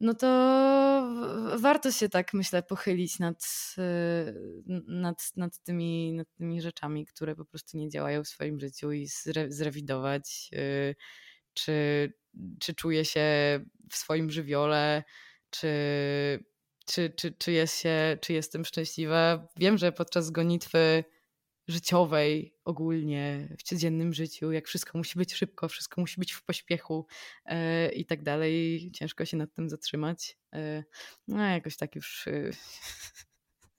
no to warto się tak, myślę, pochylić nad, y, nad, nad, tymi, nad tymi rzeczami, które po prostu nie działają w swoim życiu i zre, zrewidować, y, czy, czy czuję się w swoim żywiole, czy, czy, czy, czy, jest się, czy jestem szczęśliwa. Wiem, że podczas gonitwy życiowej ogólnie w codziennym życiu, jak wszystko musi być szybko, wszystko musi być w pośpiechu e, i tak dalej, ciężko się nad tym zatrzymać. E, no jakoś tak już e,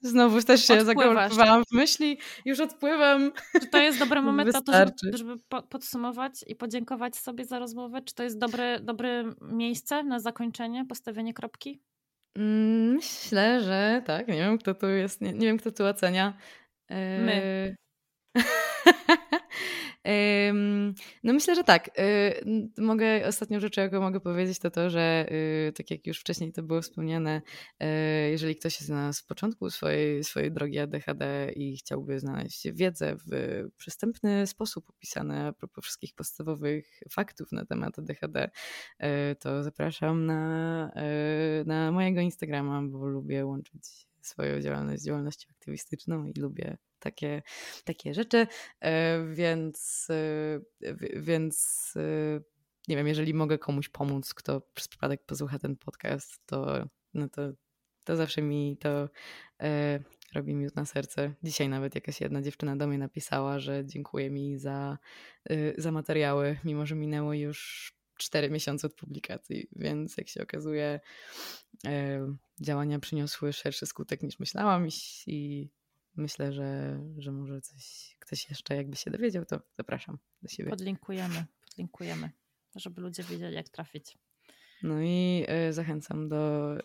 znowu też się Odpływasz. zakołowałam w myśli, już odpływam. Czy to jest dobry *laughs* moment na to, żeby, żeby po- podsumować i podziękować sobie za rozmowę? Czy to jest dobre, dobre miejsce na zakończenie, postawienie kropki? Mm, Myślę, że tak. Nie wiem, kto tu jest, nie, nie wiem, kto tu ocenia. My. *laughs* No myślę, że tak. Y, Mogę, ostatnią rzeczą, jaką mogę powiedzieć, to to, że y, tak jak już wcześniej to było wspomniane, y, jeżeli ktoś jest na początku swojej, swojej drogi ADHD i chciałby znaleźć wiedzę w przystępny sposób opisane a propos wszystkich podstawowych faktów na temat ADHD, to zapraszam na, na mojego Instagrama, bo lubię łączyć swoją działalność z działalnością aktywistyczną i lubię takie, takie rzeczy, e, więc, e, wi- więc e, nie wiem, jeżeli mogę komuś pomóc, kto przez przypadek posłucha ten podcast, to, no to, to zawsze mi to robi miód na serce. Dzisiaj nawet jakaś jedna dziewczyna do mnie napisała, że dziękuję mi za, za materiały, mimo że minęło już cztery miesiące od publikacji, więc jak się okazuje, działania przyniosły szerszy skutek niż myślałam i myślę, że, że może coś, ktoś jeszcze jakby się dowiedział, to zapraszam do siebie. Podlinkujemy, podlinkujemy, żeby ludzie wiedzieli, jak trafić. No i y, zachęcam do,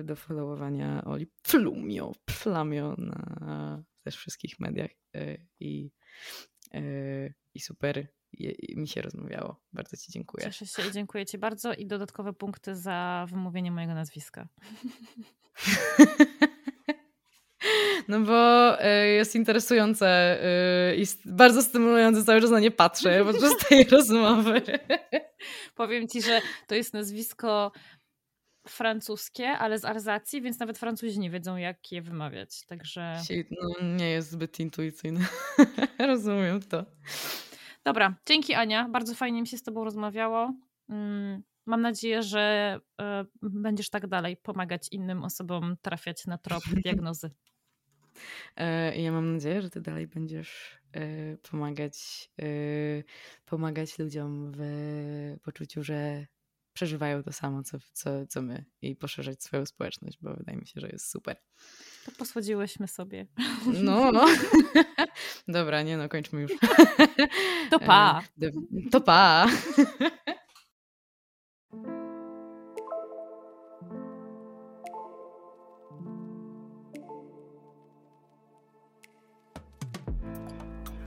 y, do followowania Oli Plumio, Plamio na też wszystkich mediach y, i, y, i super i mi się rozmawiało. Bardzo Ci dziękuję. Cieszę się i dziękuję Ci bardzo i dodatkowe punkty za wymówienie mojego nazwiska. *laughs* No bo y, jest interesujące y, i bardzo stymulujące, cały czas na nie patrzę *laughs* podczas tej rozmowy. Powiem Ci, że to jest nazwisko francuskie, ale z Arzacji, więc nawet Francuzi nie wiedzą, jak je wymawiać. Także No, nie jest zbyt intuicyjne. *laughs* Rozumiem to. dobra, dzięki Ania, bardzo fajnie mi się z Tobą rozmawiało. Mm, Mam nadzieję, że e, będziesz tak dalej pomagać innym osobom trafiać na trop *laughs* diagnozy. E, I ja mam nadzieję, że ty dalej będziesz e, pomagać, e, pomagać ludziom w poczuciu, że przeżywają to samo, co, co, co my i poszerzać swoją społeczność, bo wydaje mi się, że jest super. To posłodziłyśmy sobie. No, *laughs* dobra, nie no, kończmy już. To *laughs* pa! To pa! *laughs*